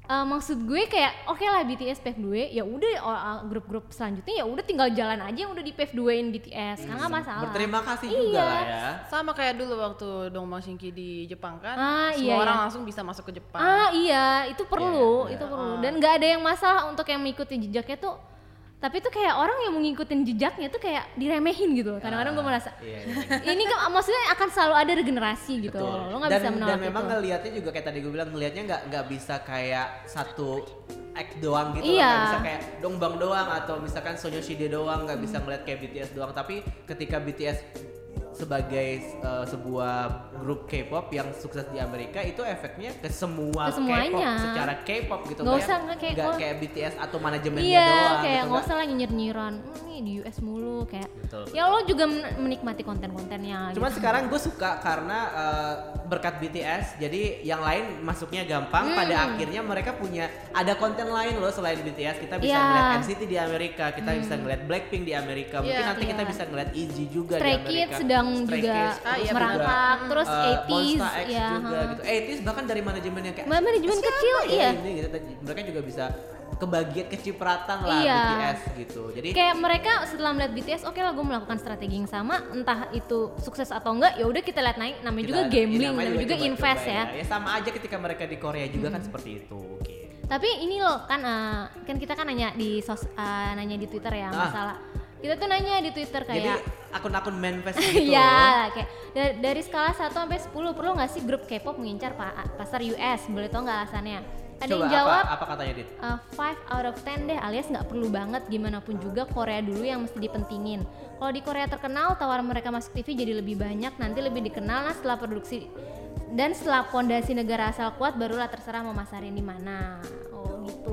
A: Uh, maksud gue kayak oke lah BTS PF 2 ya udah uh, grup-grup selanjutnya ya udah tinggal jalan aja yang udah di PF 2 in BTS kan nggak masalah.
B: berterima kasih
A: Iya.
B: juga lah ya
C: Sama kayak dulu waktu Dong Bang Shinki di Jepang kan,
A: Ah,
C: semua
A: iya,
C: orang
A: iya.
C: langsung bisa masuk ke Jepang.
A: Ah iya, itu perlu,
B: Iya,
A: itu
C: iya.
A: perlu. Dan nggak ada yang masalah untuk yang mengikuti jejaknya tuh. Tapi tuh kayak orang yang mengikutin jejaknya tuh kayak diremehin gitu. Kadang-kadang gue merasa
B: iya, iya.
A: ini kan maksudnya akan selalu ada regenerasi gitu.
B: Betul.
A: Lo nggak
B: dan,
A: bisa menolak
B: dan memang
A: itu.
B: ngelihatnya juga kayak tadi gue bilang ngelihatnya nggak nggak bisa kayak satu act doang gitu
A: Iya.
B: loh. nggak bisa kayak dongbang doang atau misalkan Sonyoshide doang nggak bisa ngeliat kayak BTS doang tapi ketika BTS sebagai uh, sebuah grup K-pop yang sukses di Amerika itu efeknya ke semua. K-pop secara K-pop gitu
A: Nggak usah, nggak kayak- oh.
B: kayak BTS atau manajemennya
A: Iya,
B: doang
A: kayak
B: gitu,
A: nggak usah lah nyinyir-nyinyiran. "Hmm, nih di US mulu kayak.
B: Betul,
A: Ya lo juga men- menikmati konten-kontennya.
B: Cuman
A: gitu.
B: sekarang gue suka karena uh, berkat BTS, jadi yang lain masuknya gampang.
A: Hmm.
B: Pada akhirnya mereka punya ada konten lain loh selain BTS. Kita bisa
A: Iya.
B: ngeliat NCT di Amerika, kita bisa ngeliat Blackpink di Amerika. Mungkin
C: Iya.
B: nanti kita
A: Iya.
B: bisa ngeliat EG juga
A: Stray
B: di Amerika.
A: Kids sedang
B: Stray
A: juga
B: Kids,
C: Ah, iya,
A: merangkak,
C: bener.
A: terus
B: uh,
A: 80s
B: Monsta X
A: ya.
B: juga
A: ha.
B: gitu. 80s bahkan dari manajemen yang kayak
A: Ma- manajemen
B: "Siapa
A: kecil,
B: ya
A: iya.
B: Ini, gitu. Mereka juga bisa kebagian kecipratan lah
A: Iya.
B: BTS gitu. Jadi
A: kayak mereka setelah melihat BTS oke lah gue melakukan strategi yang sama entah itu sukses atau enggak ya udah kita lihat naik namanya juga
B: kita-
A: gambling
B: ya, namanya
A: namanya juga
B: coba-coba
A: invest ya.
B: Ya sama aja ketika mereka di Korea juga kan seperti itu. Oke.
A: tapi ini loh kan eh, kan kita kan nanya di sos eh, nanya di Twitter ya
B: Ah.
A: masalah kita tuh nanya di Twitter
B: Jadi
A: kayak
B: akun-akun manifest gitu.
A: Iya, kayak dari, dari skala 1 sampai 10 perlu nggak sih grup K-pop mengincar pa- pasar US? Boleh tau nggak alasannya? Ada
B: Coba
A: yang jawab
B: apa, apa katanya Dit?
A: uh, 5 out of 10 deh alias nggak perlu banget gimana pun juga Korea dulu yang mesti dipentingin kalau di Korea terkenal tawaran mereka masuk TV jadi lebih banyak nanti lebih dikenal nah setelah produksi dan setelah pondasi negara asal kuat barulah terserah mau masarin di mana oh gitu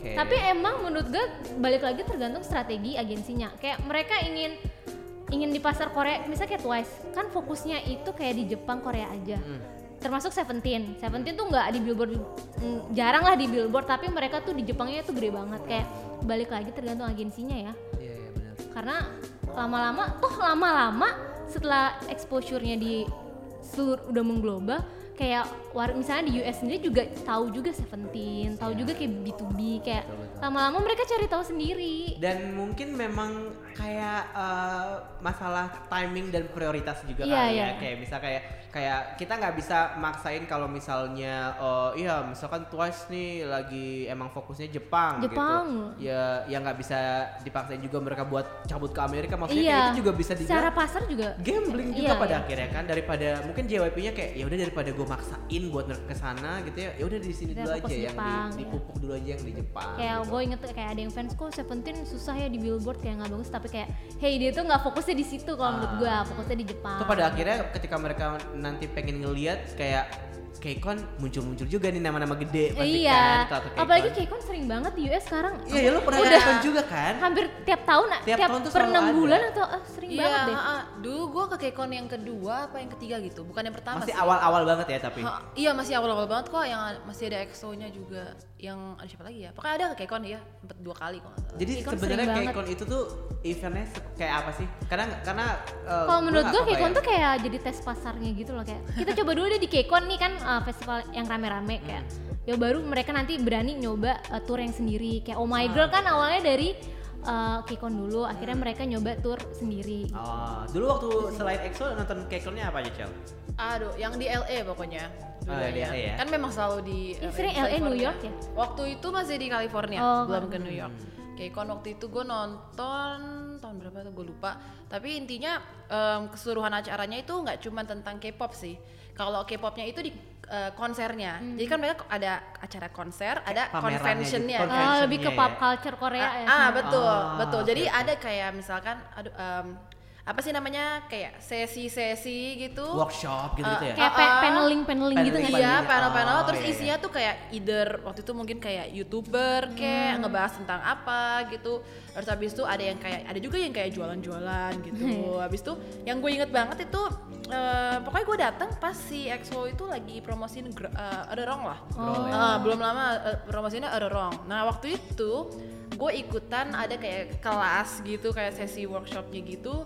B: Oke.
A: tapi emang menurut gue balik lagi tergantung strategi agensinya kayak mereka ingin ingin di pasar Korea misalnya kayak Twice kan fokusnya itu kayak di Jepang Korea aja
B: Hmm.
A: termasuk Seventeen Seventeen tuh nggak di billboard mm, jarang lah di billboard tapi mereka tuh di Jepangnya tuh gede banget kayak balik lagi tergantung agensinya ya
B: Iya, iya benar.
A: karena lama-lama toh lama-lama setelah exposure-nya di seluruh udah mengglobal kayak war misalnya di US sendiri juga tahu juga Seventeen tahu
B: Iya.
A: juga kayak B2B kayak lama-lama mereka cari tahu sendiri
B: Dan mungkin memang kayak eh, masalah timing dan prioritas juga
A: Iya,
B: kali
A: iya.
B: ya. Kayak bisa kayak kayak kita nggak bisa maksain kalau misalnya oh iya misalkan Twice nih lagi emang fokusnya Jepang,
A: Jepang.
B: gitu. Ya yang nggak bisa dipaksain juga mereka buat cabut ke Amerika maksudnya
A: iya
B: kayak itu juga bisa
A: secara
B: dibilang
A: pasar juga
B: gambling juga
A: Iya,
B: pada
A: iya.
B: akhirnya kan daripada mungkin JYP-nya kayak ya udah daripada gue maksain buat ke sana gitu ya ya udah di sini dulu aja yang
A: Jepang,
B: di,
A: ya.
B: dipupuk dulu aja yang di Jepang
A: kayak
B: gitu.
A: gue inget kayak ada yang fans kok Seventeen susah ya di billboard kayak nggak bagus tapi kayak hey dia tuh nggak fokusnya di situ kalau menurut gue fokusnya di Jepang.
B: Itu pada akhirnya ketika mereka nanti pengen ngeliat kayak KCON muncul-muncul juga nih nama-nama gede pasti
A: iya.
B: kan ke
A: Apalagi
B: KCON.
A: KCON sering banget di US sekarang.
B: Iya, ya lu pernah
A: Udah
B: juga kan?
A: hampir tiap tahun,
B: Tiap
A: tiap,
B: tahun tuh
A: per
B: selalu
A: enam
B: ada.
A: bulan atau eh, sering
C: Iya,
A: banget deh.
C: ah, dulu gue ke Kekon yang kedua apa yang ketiga gitu, bukan yang pertama
B: Masih
C: sih.
B: awal-awal banget ya tapi.
C: Ha, iya masih awal-awal banget kok yang masih ada EXO-nya juga yang ada siapa lagi ya pokoknya ada ke Kekon ya sempet dua kali kok.
B: Jadi sebenarnya. KCON itu tuh eventnya kayak apa sih? Karena karena eh,
A: Kalau menurut KCON
B: kebayang.
A: tuh kayak jadi tes pasarnya gitu loh kayak kita coba dulu deh di KCON nih kan uh, festival yang rame-rame kayak ya baru mereka nanti berani nyoba uh, tour yang sendiri kayak Oh My Girl kan awalnya dari uh, KCON dulu akhirnya mereka nyoba tour sendiri.
B: Oh, dulu waktu selain EXO nonton KCON-nya apa aja, Cel?
C: aduh yang di LA pokoknya
B: Oh,
C: dulunya.
B: LA ya?
C: kan memang selalu di eh,
A: sering LA, New. York ya?
C: waktu itu masih di California
A: Oh,
C: belum
A: kan.
C: ke New York Kekon waktu itu gue nonton tahun berapa tuh gue lupa tapi intinya em, keseluruhan acaranya itu nggak cuma tentang K-pop sih kalau K-popnya itu di eh, konsernya jadi kan mereka ada acara konser ada
B: pamerannya
C: conventionnya
B: gitu,
A: Uh,
B: Conventionnya
A: lebih ke
B: ya.
A: pop culture Korea
C: ah,
A: ya.
C: ah, betul
B: Ah,
C: betul jadi
B: oke.
C: ada kayak misalkan aduh em, apa sih namanya kayak sesi-sesi gitu
B: Workshop gitu-gitu ya?
A: Kayak
C: Ah,
A: pe-
C: ah.
A: paneling paneling gitu
B: Paneling,
A: nggak
C: Iya,
A: sih?
B: paneling.
C: panel-panel
B: Oh,
C: terus
B: iya, iya.
C: isinya tuh kayak either waktu itu mungkin kayak youtuber kayak
A: Hmm.
C: ngebahas tentang apa gitu. Terus habis itu ada yang kayak ada juga yang kayak jualan-jualan gitu.
A: Iya.
C: habis itu yang gue inget banget itu eh, pokoknya gue datang pas si EXO itu lagi promosiin eh, ada Wrong lah.
B: Ya.
C: Eh, belum lama eh, promosinya ada Wrong. Nah, waktu itu gue ikutan ada kayak kelas gitu kayak sesi workshopnya gitu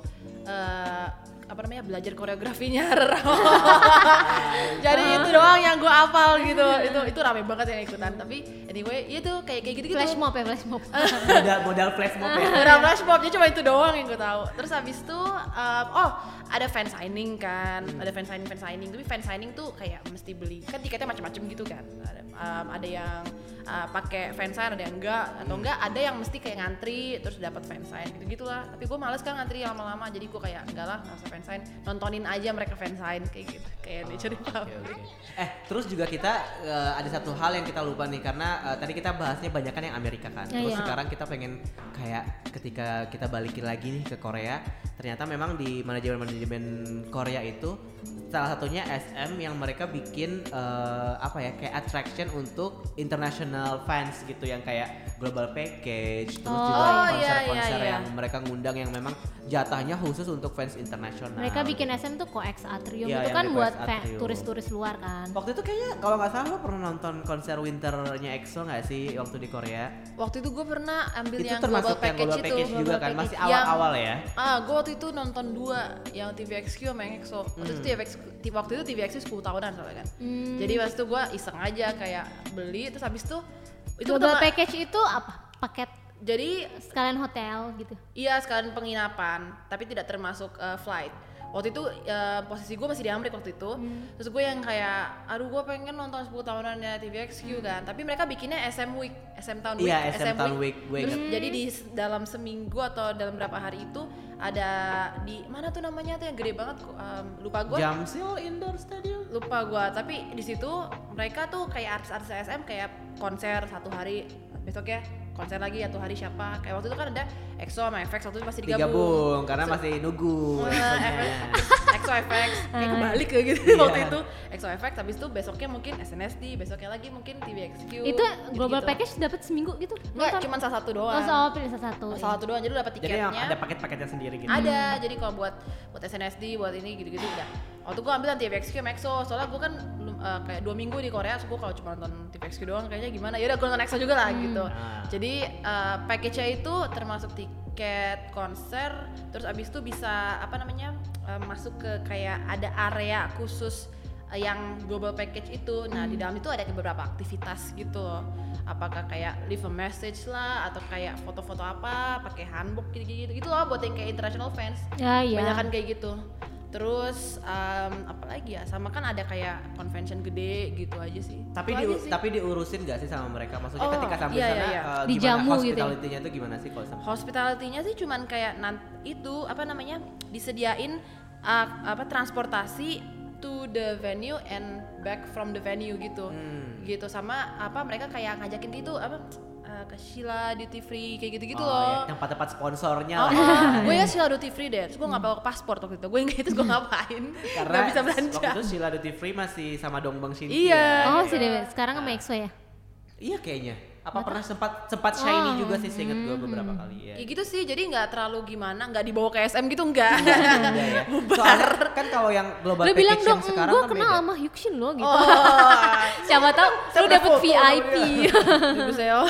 C: eh, apa namanya belajar koreografinya jadi itu doang yang gue apal gitu. Itu itu rame banget yang ikutan. Tapi anyway itu kayak kayak gitu gitu
A: Flash mob ya flash mob.
B: modal modal flash mob ya.
C: Orang flash mob jadi cuma itu doang yang gue tahu. Terus habis itu um, oh ada fan signing kan ada fan signing fan signing. Tapi fan signing tuh kayak mesti beli. Kan tiketnya macam-macam gitu kan. Ada, um, ada yang uh, pakai fan sign ada yang enggak. Atau enggak ada yang mesti kayak ngantri terus dapat fan sign. Gitu gitulah tapi gue males kan ngantri lama-lama. Jadi gue kayak enggak lah nggak usah fan sign. Nontonin aja mereka fan sign. Kayak gitu. Kayak Nature
B: Oke,
C: Republic
B: oke. Eh, terus juga kita eh, ada satu hal yang kita lupa nih. Karena eh, tadi kita bahasnya banyak kan yang Amerika kan.
A: Ya,
B: Terus
A: iya.
B: sekarang kita pengen kayak ketika kita balikin lagi nih ke Korea, ternyata memang di manajemen-manajemen Korea itu salah satunya SM yang mereka bikin eh, apa ya kayak attraction untuk international fans gitu yang kayak global package terus
A: Oh,
B: juga
C: iya,
B: konser-konser
C: iya, iya.
B: yang mereka ngundang yang memang jatahnya khusus untuk fans internasional.
A: Mereka bikin SM tuh Coex Atrium
B: Iya,
A: itu kan buat turis-turis luar kan.
B: Waktu itu kayaknya kalau nggak salah lo pernah nonton konser winternya EXO nggak sih waktu di Korea?
C: waktu itu gue pernah ambil
B: itu
C: yang
B: termasuk
C: global
B: yang
C: package
B: global
C: itu
B: package juga
A: global
B: kan,
A: package.
B: masih awal-awal ya.
C: Ah, gue waktu itu nonton dua, yang TVXQ sama yang EXO. Waktu
B: Hmm.
C: itu TVX, waktu itu TVXQ 10 tahunan soalnya kan.
A: Hmm.
C: Jadi waktu itu gue iseng aja kayak beli, terus habis itu itu pertama-
A: package itu apa? Paket
C: Jadi
A: sekalian hotel gitu.
C: iya sekalian penginapan, tapi tidak termasuk eh, flight. Waktu itu eh, posisi gue masih di Amerika waktu itu,
A: Hmm.
C: terus gue yang kayak, aduh gue pengen nonton 10 tahunannya TVXQ kan, tapi mereka bikinnya SM Week, SM Town Week,
B: Iya, SM Town Week, gue
C: Terus
B: inget.
C: jadi di dalam seminggu atau dalam berapa hari itu ada di mana tuh namanya tuh yang gede banget, em, lupa gue.
B: Jamsil Indoor Stadium.
C: lupa gua tapi di situ mereka tuh kayak artis-artis SM kayak konser satu hari besok ya konser lagi satu hari siapa kayak waktu itu kan ada EXO sama FX waktu itu masih digabung,
B: Digabung karena masih nunggu.
C: Eh,
B: EXO-nya.
C: EXO FX kayak kebalik kayak gitu
B: Iya.
C: waktu itu EXO FX habis itu besoknya mungkin SNSD besoknya lagi mungkin TVXQ
A: Itu global package dapat seminggu gitu?
C: enggak
A: Nonton?
C: cuma salah satu
A: Oh,
C: doang
A: soal pilih salah satu.
C: salah satu doang jadi lu dapat
B: Jadi
C: tiketnya
B: ada paket-paketnya sendiri gitu.
C: ada jadi kalau buat buat SNSD buat ini gitu-gitu udah waktu gua ambil TVXQ sama EXO soalnya gua kan belum eh, kayak dua minggu di Korea so gua kalau cuma nonton TVXQ doang kayaknya gimana ya udah gua nonton EXO juga lah gitu
B: Ah.
C: jadi eh, package-nya itu termasuk tiket konser terus abis itu bisa apa namanya eh, masuk ke kayak ada area khusus eh, yang global package itu. Nah di dalam itu ada beberapa aktivitas gitu loh. Apakah kayak leave a message lah atau kayak foto-foto apa pakai handbook gitu-gitu gitu loh buat yang kayak international fans.
A: Ya, iya.
C: banyak kan kayak gitu terus em, apa lagi ya sama kan ada kayak convention gede gitu aja sih
B: Tapi
C: Itu
B: di,
C: aja sih.
B: tapi diurusin gak sih sama mereka? Maksudnya
C: Oh,
B: ketika sampai
C: iya,
B: sana
C: iya, iya.
B: eh,
A: Dijamu
B: gimana
A: gitu ya?
B: hospitality-nya itu gimana sih kalau sama?
C: hospitality-nya sih cuman kayak itu apa namanya disediain uh, apa transportasi to the venue and back from the venue gitu
B: Hmm.
C: gitu sama apa mereka kayak ngajakin gitu apa eh, ke Sheila duty free kayak gitu gitu
B: Oh,
C: loh
B: ya, tempat-tempat sponsornya
C: Oh,
B: lah ya.
C: gue ya Sheila duty free deh, terus gue nggak bawa paspor waktu itu, gue ingat itu gue ngapain,
B: Karena
C: nggak bisa belanja.
B: waktu itu Sheila Duty Free masih sama Dongbang Shinki
C: Iya.
B: ya.
A: Oh, si Dewi. Sekarang sama EXO ya?
B: Iya kayaknya. Apa pernah sempat sempat shiny
A: Oh,
B: juga sih seinget gue beberapa kali ya.
C: Ya gitu sih, jadi nggak terlalu gimana, nggak dibawa ke SM gitu enggak.
B: Iya, ya. Soalnya kan kalau yang global
A: Lu bilang dong,
B: sekarang
A: gue
B: kan
A: kenal
B: beda.
A: sama Hyukshin lo gitu.
C: oh,
A: Siapa tau lu dapet VIP.
C: ibu saya.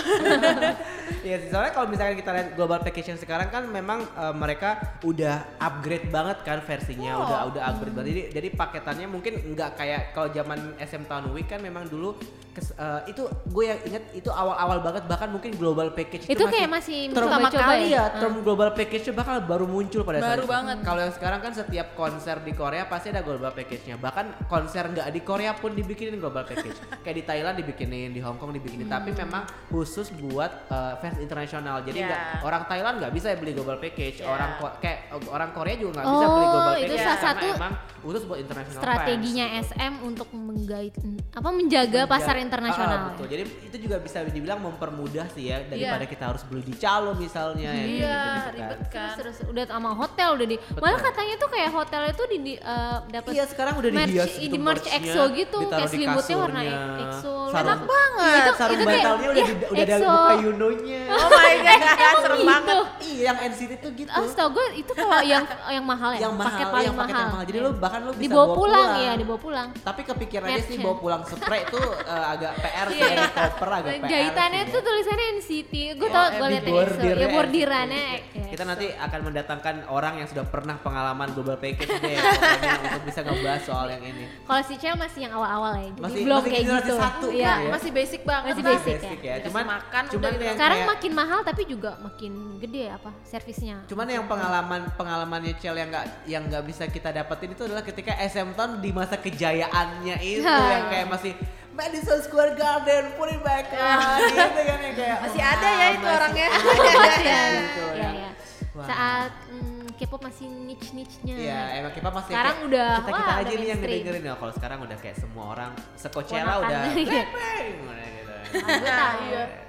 B: Iya sih, soalnya kalau misalkan kita lihat global yang sekarang kan memang eh, mereka udah upgrade banget kan versinya,
C: Oh.
B: udah udah upgrade banget. Jadi, jadi paketannya mungkin nggak kayak kalau zaman SM Town Week kan memang dulu kes- eh, itu gue yang inget itu awal-awal banget bahkan mungkin global package
A: Itu kayak masih mencoba-coba
B: kali
A: ya?
B: ya, term global package itu bakal baru muncul pada saat
C: Baru
B: itu.
C: banget.
B: Kalau yang sekarang kan setiap konser di Korea pasti ada global package-nya. Bahkan konser nggak di Korea pun dibikinin global package. kayak di Thailand dibikinin, di Hong Kong dibikinin. Tapi
C: Hmm.
B: memang khusus buat uh, fans internasional. Jadi
C: Ya.
B: nggak orang Thailand nggak bisa beli global package.
C: Ya.
B: Orang kayak orang Korea juga nggak bisa beli
A: Oh,
B: global
A: itu
B: package.
A: salah
B: karena
A: satu
B: emang khusus buat internasional
A: Strateginya
B: fans.
A: SM untuk menggait apa menjaga pasar
B: Menjaga-
A: internasional.
B: Ah, betul. Jadi itu juga bisa dibilang mempermudah sih ya daripada
C: Iya.
B: kita harus beli di calo misalnya. ya,
C: Iya,
B: gitu-gitu kan.
C: ribet kan.
A: Terus, terus udah sama hotel udah di. Malah katanya tuh kayak hotel itu di, di eh, dapat
B: Iya sekarang udah
A: merch,
B: dihias
A: di
B: gitu
A: merch
B: merch-nya,
A: EXO gitu kayak
B: di
A: selimutnya warna
B: kasurnya.
A: EXO. Enak banget.
B: Iya, sarung
A: itu kayak
B: bantalnya udah
A: ya,
B: di- udah ada muka Yunonya.
C: Oh my god, serem
A: gitu.
C: banget.
B: Iya yang NCT tuh gitu.
A: Setahu gue itu kalau yang yang mahal ya,
B: yang mahal,
A: paket paling
B: mahal. Jadi lu bahkan lu bisa
A: dibawa
B: bawa
A: pulang, ya, dibawa pulang.
B: Tapi kepikiran aja sih bawa pulang spray itu eh, agak PR sih,
A: Iya.
B: dari koper agak PR.
A: Jahitannya
B: sih,
A: tuh
B: ya.
A: tulisannya NCT. Gue
B: Oh,
A: tau
B: eh,
A: gue liat EXO.
B: bordirnya
A: Ya
B: NCT.
A: bordirannya.
B: Kita nanti akan mendatangkan orang yang sudah pernah pengalaman global package deh untuk bisa ngebahas soal yang ini.
A: Kalau si Chel masih yang awal-awal ya, jadi
B: Masih-
A: belum
B: masih
A: kayak gitu.
B: satu
A: Iya.
B: ya?
C: Masih basic banget.
A: Masih basic.
B: Basic
A: ya.
B: ya. Cuman
C: makan,
B: cuman
C: udah gitu.
B: yang
A: Sekarang
B: kayak-
A: makin mahal tapi juga makin gede apa servisnya.
B: Cuman yang pengalaman pengalamannya Cel yang nggak yang nggak bisa kita dapetin itu adalah ketika SM Town di masa kejayaannya itu
A: Ha.
B: yang kayak masih Madison Square Garden put it back on gitu kan yang kayak
C: Masih
B: wah,
C: ada ya itu
B: masih
C: orangnya.
B: ada
A: Iya,
B: gitu
A: iya,
B: ya.
A: iya.
B: Wah.
A: Saat mm, K-pop masih niche-niche-nya.
B: Iya, emang kita masih
A: Sekarang
B: kayak
A: udah,
B: kita kita
A: wah,
B: aja nih yang ngedengerin ya. Kalau sekarang udah kayak semua orang sekochela
A: Ponakan.
B: udah
A: Iya.
B: bang udah gitu.
A: Gue tahu.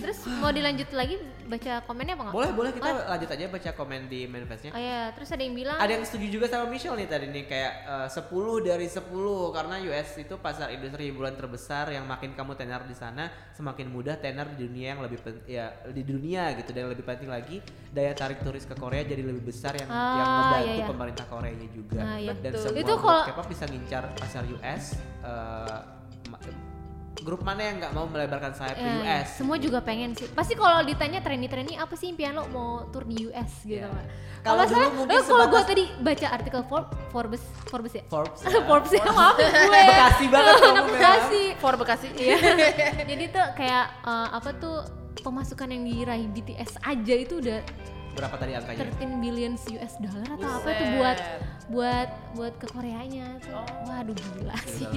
A: Terus mau dilanjut lagi baca komennya apa nggak?
B: Boleh, boleh kita
A: Oh,
B: lanjut aja baca komen di manifestnya.
A: oh iya, terus ada yang bilang
B: Ada yang setuju juga sama Michelle nih tadi nih kayak eh, 10 dari 10 karena US itu pasar industri hiburan terbesar yang makin kamu tenar di sana semakin mudah tenar di dunia yang lebih pen- ya di dunia gitu dan yang lebih penting lagi daya tarik turis ke Korea jadi lebih besar yang yang
A: Ah,
B: membantu
A: iya, iya.
B: pemerintah Koreanya juga
A: Ah, iya.
B: dan
C: Betul.
B: semua
A: Itu kalau-
B: K-pop bisa ngincar pasar US eh, grup mana yang nggak mau melebarkan sayap ke
A: Ya,
B: US
A: Semua juga pengen sih. Pasti kalau ditanya trendy-trendy apa sih impian lo mau tur di US gitu. Pak.
B: Kalau
A: salah,
B: mungkin
A: eh, kalau gue tadi baca artikel For- Forbes, Forbes ya.
B: Forbes ya.
A: Forbes ya, maaf gue.
B: Bekasi banget kamu.
A: Bekasi.
C: For Bekasi.
A: Iya. Jadi tuh kayak eh, apa tuh pemasukan yang diraih BTS aja itu udah
B: berapa tadi angkanya
A: 13 billion US dollar atau apa
C: Buset.
A: tuh buat buat buat ke Koreanya tuh.
C: Oh.
A: Waduh gila sih.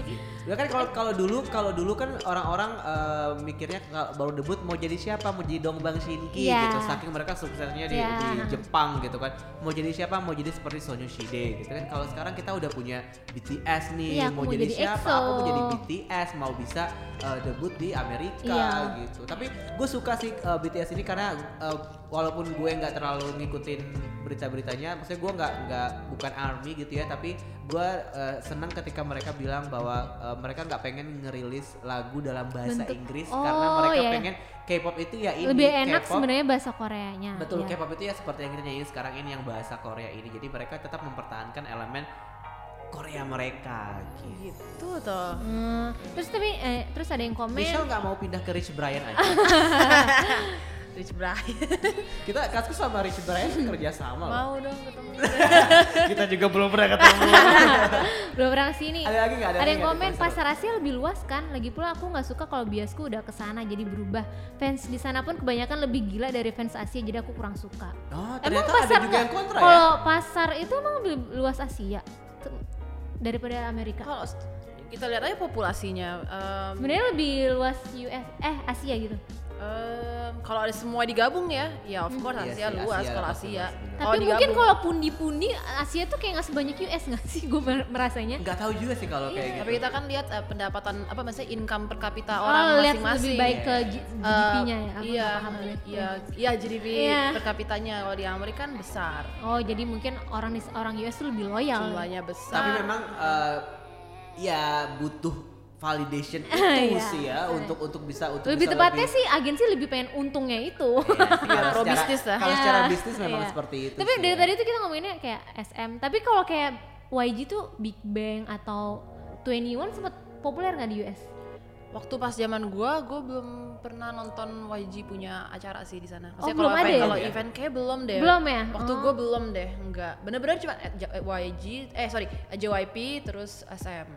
B: Ya kan kalau kalau dulu kalau dulu kan orang-orang eh, mikirnya kalau baru debut mau jadi siapa mau jadi Dongbang Shinki
A: Iya.
B: gitu saking mereka suksesnya di,
A: Iya.
B: di Jepang gitu kan mau jadi siapa mau jadi seperti Sonyo Shide gitu kan kalau sekarang kita udah punya BTS nih
A: aku
B: mau,
A: mau
B: jadi,
A: jadi
B: siapa
A: EXO.
B: aku mau jadi BTS mau bisa eh, debut di Amerika
A: Iya.
B: gitu tapi gue suka sih eh, BTS ini karena eh, walaupun gue nggak terlalu ngikutin berita-beritanya maksudnya gue nggak nggak bukan army gitu ya tapi gue eh, senang ketika mereka bilang bahwa eh, mereka nggak pengen ngerilis lagu dalam bahasa
A: Bentuk-
B: Inggris
A: Oh,
B: karena mereka
A: iya.
B: pengen K-pop itu ya ini
A: Lebih enak sebenarnya bahasa Koreanya.
B: betul
A: Iya.
B: K-pop itu ya seperti yang kita nyanyiin sekarang ini yang bahasa Korea ini jadi mereka tetap mempertahankan elemen Korea mereka gitu.
C: Gitu tuh.
A: Hmm, terus tapi eh, terus ada yang komen
B: Michelle nggak mau pindah ke Rich Brian aja.
C: Rich Brian.
B: kita kaskus sama Rich Brian kerja sama loh.
C: Mau dong ketemu.
B: kita juga belum pernah ketemu.
A: belum pernah sini.
B: ada lagi nggak?
A: Ada,
B: lagi
A: yang komen pasar Asia lebih luas kan. Lagi pula aku nggak suka kalau biasku udah ke sana jadi berubah. Fans di sana pun kebanyakan lebih gila dari fans Asia jadi aku kurang suka.
B: Oh,
A: Emang
B: ternyata
A: pasar
B: ada juga yang kontra ya.
A: Kalau pasar itu emang lebih luas Asia daripada Amerika.
C: Kalau kita lihat aja populasinya. em,
A: Sebenarnya lebih luas US eh Asia gitu.
C: Em, kalau ada semua digabung ya, ya of course
B: Iya
C: Asia luas
B: Asia
C: kalau
B: pasti
C: Asia.
B: luas.
C: Kalau
A: Tapi mungkin kalau pundi-pundi Asia tuh kayak nggak sebanyak US nggak sih? Gue merasanya.
B: Nggak tahu juga sih kalau kayak gitu.
C: tapi kita kan lihat eh, pendapatan apa maksudnya income per kapita
A: Oh,
C: orang
A: lihat
C: masing-masing.
A: lebih baik ke
C: Eh,
A: GDP-nya ya. Aku
C: iya,
A: paham tuh.
C: iya, iya GDP
A: Iya.
C: per kapitanya kalau di Amerika kan besar,
A: Oh, jadi mungkin orang orang US tuh lebih loyal.
C: jumlahnya besar.
B: Tapi memang eh, ya butuh validation itu
A: Iya.
B: sih ya untuk untuk bisa untuk
A: lebih
B: bisa
A: tepatnya
B: lebih-
A: sih agensi lebih pengen untungnya itu.
B: Kalau
C: pro
B: secara-
C: bisnis lah.
B: Kalau
A: Iya.
B: secara bisnis memang
A: Iya.
B: seperti itu.
A: Tapi
B: sih
A: dari
B: ya.
A: tadi tuh kita ngomonginnya kayak SM. Tapi kalau kayak YG tuh Big Bang atau 21 sempat populer nggak di US?
C: Waktu pas zaman gua, gua belum pernah nonton YG punya acara sih di sana. Maksudnya
A: belum
C: kalau event,
A: ya?
C: kalau
B: Ya?
C: event kayak belum deh.
A: Belum ya?
C: Waktu
A: Oh.
C: gua belum deh, enggak. Bener-bener cuma YG, eh sorry, JYP terus SM.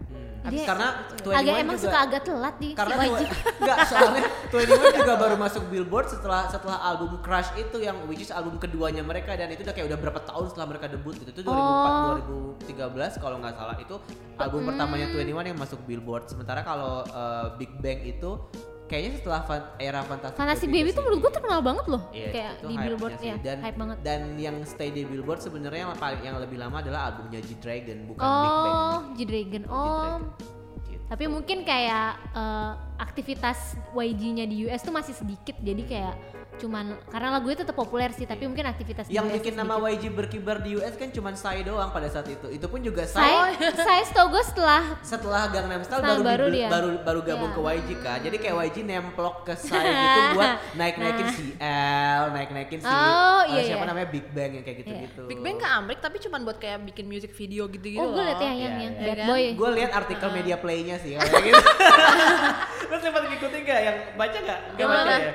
A: Jadi
B: karena 21
A: agak emang
B: juga-
A: suka agak telat di
B: karena
A: si YG.
B: Enggak soalnya 21 juga baru masuk Billboard setelah setelah album Crush itu yang which is album keduanya mereka dan itu udah kayak udah berapa tahun setelah mereka debut gitu itu 2004 2013 kalau nggak salah itu album
A: Hmm.
B: pertamanya 21 yang masuk Billboard sementara kalau uh, Big Bang itu kayaknya setelah fan- era Fantastic
A: Fantasy
B: Baby
A: Baby
B: ke
A: tuh menurut gue terkenal banget loh.
B: Iya,
A: kayak
B: itu
A: di Billboard
B: sih.
A: ya,
B: dan
A: hype banget.
B: dan yang stay di Billboard sebenarnya yang paling yang lebih lama adalah albumnya G Dragon bukan Big Bang
A: Oh, G-Dragon. Oh.
B: G-Dragon. Gitu.
A: Tapi mungkin kayak eh, aktivitas YG-nya di US tuh masih sedikit. Jadi kayak cuman karena lagunya tetap populer sih, tapi mungkin aktivitas
B: yang bikin nama
A: sedikit.
B: YG berkibar di US kan cuma Psy doang pada saat itu. Itu pun juga Psy
A: Saya saya setahu gue setelah
B: setelah Gangnam Style baru
A: baru
B: baru,
A: dia.
B: baru baru gabung
A: Iya.
B: ke YG kan. Jadi kayak YG nemplok ke Psy gitu buat naik-naikin si L, naik-naikin si
A: Oh,
B: eh,
A: iya,
B: siapa
A: iya.
B: namanya Big Bang yang kayak gitu-gitu.
C: Big Bang ke Amrik tapi cuman buat kayak bikin music video gitu-gitu
A: Oh, gue liat ya yang
B: Iya,
A: yang
B: iya.
A: Bad
C: Iya?
A: Boy.
B: Gue lihat artikel media playnya sih kayak gitu. Lo sempat ngikutin gak yang baca gak? Gak baca ya?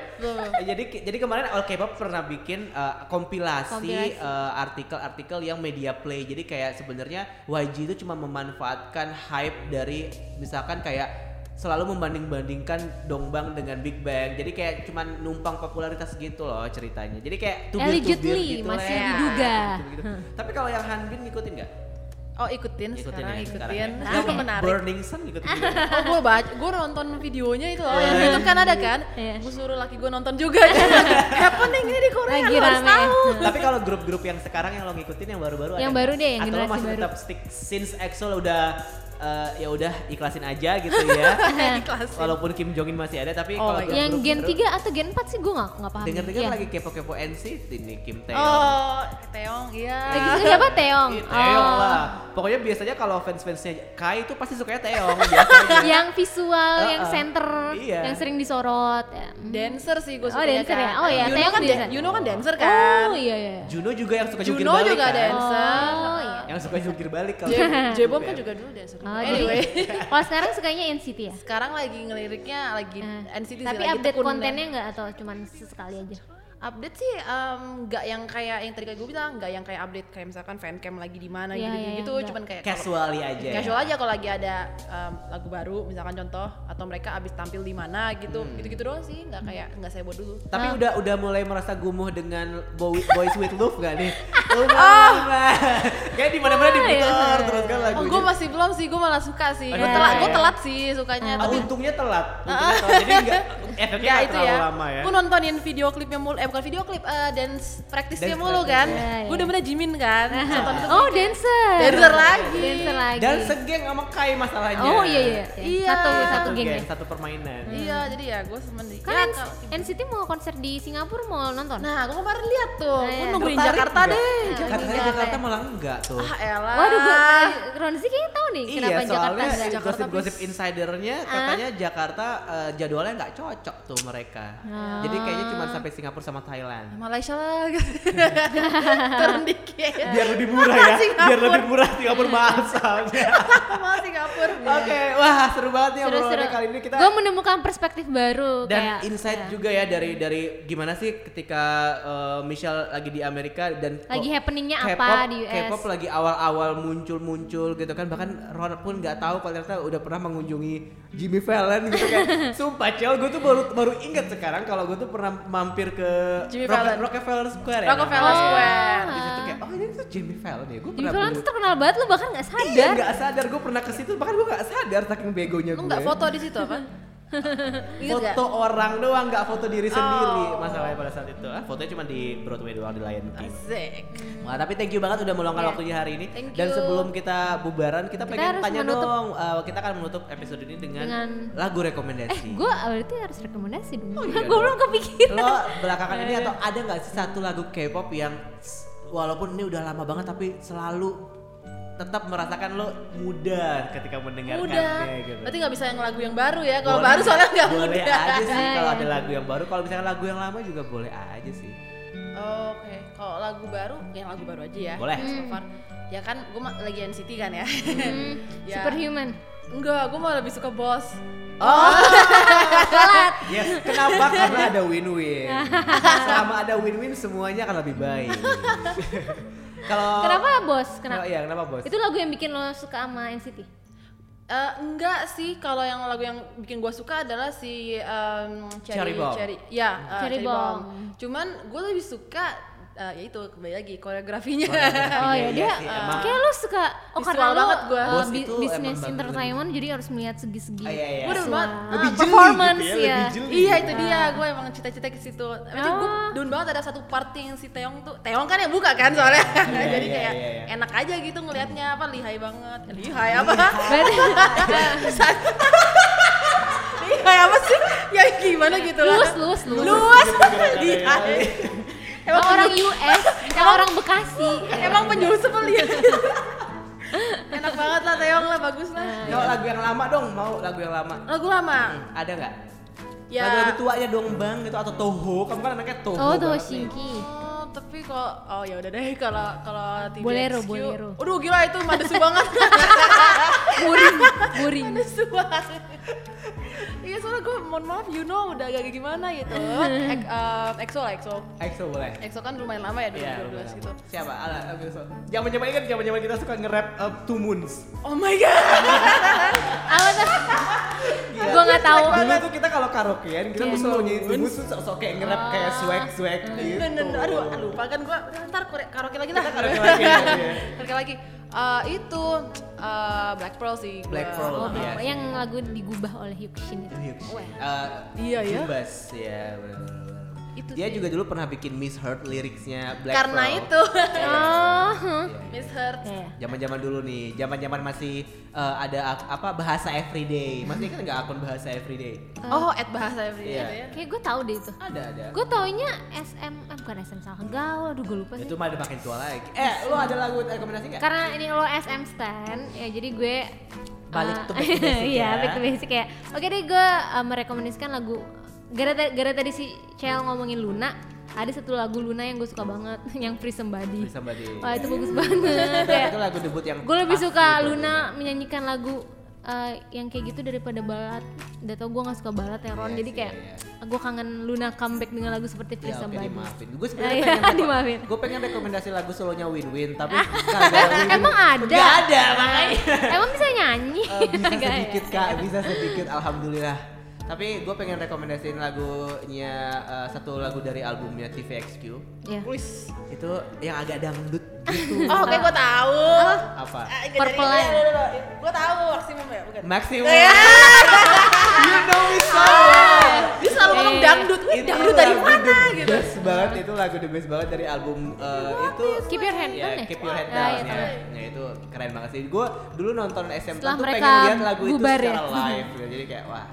B: Eh, jadi jadi kemarin All K-pop pernah bikin uh, kompilasi uh, artikel-artikel yang media play. Jadi kayak sebenarnya YG itu cuma memanfaatkan hype dari misalkan kayak selalu membanding-bandingkan Dongbang dengan Big Bang. Jadi kayak cuman numpang popularitas gitu loh ceritanya. Jadi kayak tubir-tubir gitu
A: masih
B: lah.
A: diduga.
B: Gitu-gitu. Tapi kalau yang Hanbin ngikutin gak?
C: Oh ikutin, sekarang
B: ya,
C: ikutin.
B: sekarang ya.
C: Itu
B: Yang
C: menarik.
B: Burning Sun ngikutin juga.
C: Oh gue baca, gue nonton videonya itu loh yang YouTube kan ada kan.
A: Iya.
C: Gue suruh laki gue nonton juga. Happening ini di Korea
A: Lagi
C: lu harus tahu.
B: Tapi kalau grup-grup yang sekarang yang lo ngikutin yang baru-baru
A: Yang
B: ada
A: baru
B: nggak?
A: deh, yang
B: Atau lo masih
A: baru.
B: tetap stick since EXO udah eh, ya udah ikhlasin aja gitu ya.
C: Ikhlasin.
B: Walaupun Kim Jong Un masih ada tapi
C: Oh
B: kalau grup-grup
A: yang Gen
B: baru-
A: 3 atau Gen 4 sih gue gak, nggak paham.
B: Dengar-dengar
A: Iya.
B: lagi kepo-kepo NCT nih Kim Taeyong.
C: Oh, Teong, iya.
A: Lagi suka siapa Teong?
B: Ih, Taeyong
A: Oh.
B: lah. Pokoknya biasanya kalau fans-fansnya Kai itu pasti sukanya Taeyong biasanya.
A: yang visual, yang
B: Uh-uh.
A: center,
B: Iya.
A: yang sering disorot. Ya. Hmm.
C: Dancer sih gue
A: Oh,
C: suka
A: dancer ya? Oh, iya, Taeyong
C: kan,
A: dancer.
C: dan- Yuno kan dancer kan.
A: Oh iya iya.
B: Juno juga yang suka jungkir
C: Juno
B: balik
C: juga
B: kan.
C: dancer.
A: Oh iya.
B: Yang suka jungkir balik kalau
C: J- J-Bom kan juga dulu dancer.
A: Oh,
C: anyway,
A: jadi kalau sekarang sukanya NCT ya?
C: sekarang lagi ngeliriknya lagi
A: Eh,
C: NCT sih,
A: Tapi update kontennya nggak atau cuman sesekali aja?
C: Update sih nggak yang kayak yang tadi kayak gue bilang nggak yang kayak update kayak misalkan fancam lagi di mana
A: Iya,
C: gitu
A: iya,
C: gitu
A: iya,
C: cuman kayak kalau-
B: casually aja. ya.
C: casual aja kalau lagi ada em, lagu baru misalkan contoh atau mereka abis tampil di mana gitu
B: Hmm.
C: gitu gitu doang sih nggak kayak nggak saya buat dulu
B: Tapi
A: Ah.
B: udah udah mulai merasa gumuh dengan Boy- Boys with Love gak nih? Oh. Kayak di mana-mana diputar terus kan
C: oh
B: lagunya.
C: gue masih belum sih gue malah suka sih gue
B: Iya,
C: telat gue
B: iya.
C: telat sih sukanya
B: Oh,
C: tapi
B: untungnya telat. Untungnya telat. Jadi enggak efeknya
C: ya
B: nggak
C: itu
B: terlalu
C: ya,
B: lama ya.
C: gue nontonin video klipnya mulu, eh bukan video klip, eh dance praktisnya
B: Dance
C: mulu kan,
A: iya,
C: gue
A: iya.
C: udah bener Jimin kan, nonton itu
A: Oh dancer.
C: Dancer lagi.
A: Dancer lagi.
B: Dan segeng sama Kai masalahnya.
A: Oh iya iya.
C: Iya.
A: Satu satu geng
B: geng,
A: ya.
B: satu permainan.
C: Iya, jadi ya gue semen nih.
A: Kan
C: Ya,
A: NCT mau konser di Singapura mau nonton?
C: Nah, gue kemarin lihat tuh,
A: Nah,
C: gue
A: iya.
C: nungguin Jakarta deh.
B: Katanya
A: Jakarta
B: Jakarta malah enggak tuh.
C: Ah elah.
A: Waduh, gue Ronzi kayaknya tahu nih
B: Iya,
A: kenapa Jakarta
B: soalnya
A: enggak.
B: Gosip-gosip insidernya katanya Jakarta eh, jadwalnya nggak cocok tuh mereka.
A: Ah.
B: Jadi kayaknya cuma sampai Singapura sama Thailand.
C: Malaysia lah. Turun dikit.
B: Biar lebih murah ya.
C: Singapura.
B: Biar lebih murah Singapura mahal soalnya.
C: Mau Singapura.
B: Oke, wah seru banget nih
A: Seru-seru.
B: obrolannya kali ini kita
A: Gue menemukan perspektif baru
B: dan
A: kayak
B: insight
A: ya.
B: juga ya dari dari gimana sih ketika uh, Michelle lagi di Amerika dan
A: Lagi happeningnya apa di US.
B: K-pop lagi awal-awal muncul-muncul gitu kan bahkan Ron pun nggak tahu kalau ternyata udah pernah mengunjungi Jimmy Fallon gitu kan. Sumpah Cel, gue tuh baru baru ingat sekarang kalau gue tuh pernah mampir ke
C: Jimmy
B: Rock-
C: Fallon.
B: Rockefeller Square ya.
C: Rockefeller
B: namanya.
C: Square.
B: Di situ kayak oh ini tuh Jimmy Fallon ya. Gue
A: Jimmy
B: pernah
A: Fallon tuh terkenal banget lu bahkan nggak
B: Iya
A: sadar.
B: nggak sadar gue pernah ke situ bahkan gue nggak sadar saking begonya
C: Lu
B: gue.
C: nggak foto di situ apa?
B: Foto orang doang nggak foto diri sendiri
C: Oh.
B: masalahnya pada saat itu ah, fotonya cuma di Broadway doang di Lion King
C: Asik.
B: Wah, tapi thank you banget udah meluangkan
A: Yeah.
B: waktunya hari ini.
C: Thank
B: Dan
C: you.
B: sebelum kita bubaran, kita,
A: Kita
B: pengen tanya
A: menutup-
B: dong. eh, kita akan menutup episode ini dengan,
A: Dengan-
B: lagu
A: Eh,
B: rekomendasi.
A: gue berarti harus rekomendasi dong.
B: Oh,
A: gue
B: iya
A: belum
B: dong.
A: kepikiran.
B: Lo belakangan ini
A: Iya,
B: atau ada nggak sih satu lagu K-pop yang walaupun ini udah lama banget tapi selalu tetap merasakan lo muda ketika mendengarkannya
C: Mudah.
B: gitu.
C: Berarti nggak bisa yang lagu yang baru ya. Kalau
B: Boleh.
C: baru soalnya nggak
B: Boleh
C: mudah.
B: aja sih
A: Iya,
B: kalau ada lagu yang baru. Kalau misalnya lagu yang lama juga boleh aja sih.
C: Oke, kalau lagu baru, yang lagu baru aja ya.
B: Boleh.
C: So far. Ya kan, gue lagi NCT kan ya.
A: Hmm,
C: Ya.
A: Superhuman.
C: Enggak, gue malah lebih suka Boss.
B: Oh. yes, kenapa? Karena ada win-win. Selama ada win-win semuanya akan lebih baik. Kalau
A: Kenapa bos? Kenapa?
B: Iya, kenapa bos?
A: Itu lagu yang bikin lo suka sama NCT?
C: Eh, enggak sih, kalau yang lagu yang bikin gue suka adalah si um,
B: Cherry Bomb.
C: ya, eh,
A: Cherry
C: Cherry
A: Bomb.
C: Bomb. Cuman gue lebih suka eh, ya itu kembali lagi koreografinya.
A: Oh ya
B: iya
A: dia,
B: emang.
A: kayak lo suka, oh karena lo
C: banget gua.
A: uh, bi- bisnis entertainment jadi harus melihat segi-segi
B: Ah, iya, iya.
A: Visual.
C: banget, lebih
B: jeli
A: performance
B: gitu ya,
A: ya.
C: Iya itu dia, gue emang cita-cita ke situ. Tapi gue
A: Oh.
C: down banget ada satu part yang si Teong tuh, Teong kan yang buka kan soalnya, jadi
B: iya,
C: kayak
B: iya, iya.
C: enak aja gitu ngelihatnya apa lihai banget, lihai apa? Lihai apa sih? Ya gimana gitu lah.
A: luas, luas, luas.
C: Luas,
B: Iya,
C: lihai.
A: Emang orang US, emang orang Bekasi.
C: Emang penyusup lihat. enak banget lah Teong lah, bagus lah.
B: Kalau lagu yang lama dong, mau lagu yang lama.
C: Lagu lama.
B: Ada nggak?
C: Ya.
B: Lagu-lagu tuanya dong bang gitu atau Toho. Kamu kan anaknya Toho.
A: Oh
B: nih.
A: Shinki.
C: Oh, tapi kalau oh ya udah deh kalau kalau TVXQ.
A: Bolero, bolero.
C: Aduh gila itu madesu banget.
A: Muring, muring.
C: madesu banget. Iya soalnya gue mohon maaf you know udah agak gimana gitu. Ek, uh, EXO lah EXO.
B: EXO boleh.
C: EXO kan lumayan lama ya
B: Iya,
C: 2012
B: boleh.
C: gitu.
B: Siapa? Ala, EXO. Zaman-zaman ini kan zaman-zaman kita suka nge-rap uh, Two Moons.
C: Oh my god.
A: Apa tuh? Gue nggak tahu.
B: Dulu tuh kita kalau karaokean kita tuh
A: Iya.
B: selalu nyanyi Two Moons tuh sok kayak nge-rap kayak swag-swag gitu.
C: Bener, aduh, aduh, lupa kan gue ntar karaoke lagi lah.
B: karaoke lagi, iya.
C: Karaoke lagi. Eh, itu eh, Black Pearl sih.
B: Black Pearl.
A: Oh,
B: Iya.
A: yang lagu digubah oleh Hyukshin itu.
B: Uh,
C: Iya, ya.
B: Jumbas, ya benar-benar.
C: Itu
B: Dia
C: sih.
B: juga dulu pernah bikin Miss Heart liriknya Black
C: Karena
B: Pearl.
C: itu.
A: Oh,
C: Miss Hurt.
A: Iya.
B: Zaman-zaman dulu nih, zaman-zaman masih uh, ada apa bahasa everyday. Masih kan nggak akun bahasa everyday.
C: Oh, at bahasa everyday
B: Iya.
C: itu ya.
A: Kayak gue tahu deh itu.
B: Ada ada.
A: Gue taunya SM, eh, bukan SM salah gaul, aduh gue lupa sih.
B: Itu mah ada makin tua lagi. Eh, lo ada lagu rekomendasi nggak?
A: Karena ini lo SM stan, ya jadi gue
B: Balik
A: eh,
B: to back to basic
A: Iya,
B: ya.
A: back to basic ya. Oke deh gue eh, merekomendasikan lagu gara gara tadi si Cel ngomongin Luna, ada satu lagu Luna yang gue suka banget, yang Free Somebody.
B: Bisa Somebody.
A: Wah itu bagus banget ya.
B: itu lagu debut yang
A: Gue lebih suka
B: gitu.
A: Luna menyanyikan lagu eh, yang kayak gitu daripada balad. Udah tau gue gak suka balad ya Ron,
B: Iya
A: jadi kayak
B: iya,
A: gue kangen Luna comeback dengan lagu seperti Free
B: Ya,
A: Somebody.
B: dimaafin. Gue
A: Ah,
B: sebenarnya
A: iya,
B: pengen
A: dimaafin.
B: gue pengen rekomendasi lagu solonya Win Win, tapi gara-gara Win-
A: Emang ada?
B: Nggak ada makanya.
A: Emang bisa nyanyi?
B: Eh, bisa
A: Nggak ya?
B: sedikit kak, bisa sedikit, alhamdulillah. Tapi gue pengen rekomendasiin lagunya eh, satu lagu dari albumnya TVXQ.
A: Iya.
C: Wis.
B: Itu yang agak dangdut gitu.
C: Oh, oke gue tahu.
B: Apa?
A: Purple Line.
C: Gue tahu maksimum ya, bukan.
B: Maximum.
C: Iya.
B: you know me so well.
C: Dia selalu ngomong
A: Eh,
C: dangdut. Wih,
B: Itu
C: dangdut dari mana
B: the
C: gitu.
B: Best banget itu lagu the best banget dari album eh, itu.
A: Keep Your Head
B: ya,
A: Down ya?
B: Keep Your Head
A: Ah,
B: Down
A: iya,
B: ya.
A: tahu.
B: Ya, itu keren banget sih. Gue dulu nonton SM
A: Setelah
B: tuh pengen lihat lagu itu
A: ya?
B: secara live. Jadi kayak wah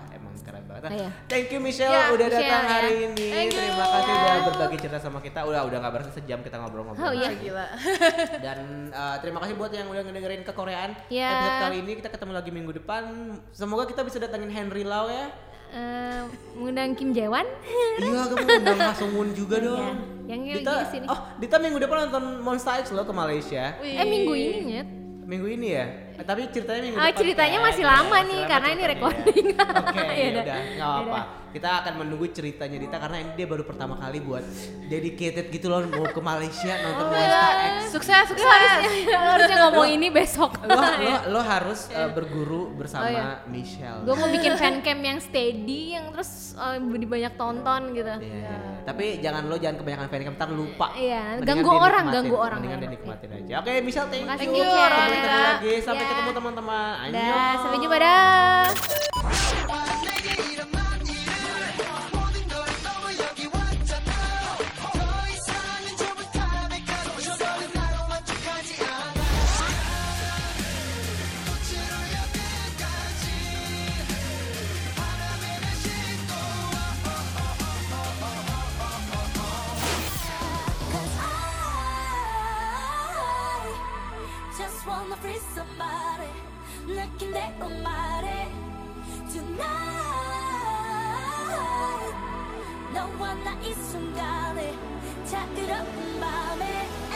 B: banget. Nah,
A: Ah, iya.
B: Thank you Michelle
C: Ya,
B: udah datang
A: ya.
B: hari ini.
C: Thank you.
B: Terima kasih udah berbagi cerita sama kita. Udah udah nggak berasa sejam kita ngobrol-ngobrol.
A: Oh, iya.
C: Gila.
B: Dan uh, terima kasih buat yang udah ngedengerin ke Koreaan
A: Ya.
B: episode kali ini. Kita ketemu lagi minggu depan. Semoga kita bisa datangin Henry Lau ya.
A: Eh, mengundang Kim Jae-won.
B: iya, gue mau undang Ha Sung Woon juga
A: Iya.
B: dong.
A: Yang yang
B: Dita,
A: di sini.
B: oh, Dita minggu depan nonton Monster X loh ke Malaysia.
C: Wih.
A: Eh minggu ini nyet.
B: Minggu ini ya? Eh, tapi ceritanya minggu
A: Ah,
B: depan.
A: ceritanya
B: kan?
A: masih
B: Ya,
A: lama
B: masih
A: nih, karena ini recording.
B: Oke,
A: Ya
B: ya
A: udah.
B: udah, nggak
A: Ya
B: apa.
A: udah.
B: Kita akan menunggu ceritanya Dita karena ini dia baru pertama kali buat dedicated gitu loh mau ke Malaysia nonton
A: Oh,
B: Monster
A: iya.
B: X.
C: Sukses, sukses.
A: harusnya, lu harusnya ngomong ini besok.
B: Lo, lo, lo harus uh, berguru bersama
A: Oh, iya.
B: Michelle.
A: Gue mau bikin fancam yang steady, yang terus di banyak tonton gitu.
B: Iya. Tapi jangan lo jangan kebanyakan fancam ntar lupa.
A: Iya,
B: Mendingan
A: ganggu orang, ganggu orang.
B: Mendingan
A: Iya.
B: dinikmatin aja. Oke, Michelle thank,
A: Makasih,
B: you. Sampai ketemu lagi. Sampai
A: Ya.
B: ketemu teman-teman.
A: Dah, sampai jumpa dah.
D: 너와 나 이 순간에 자그러운 밤에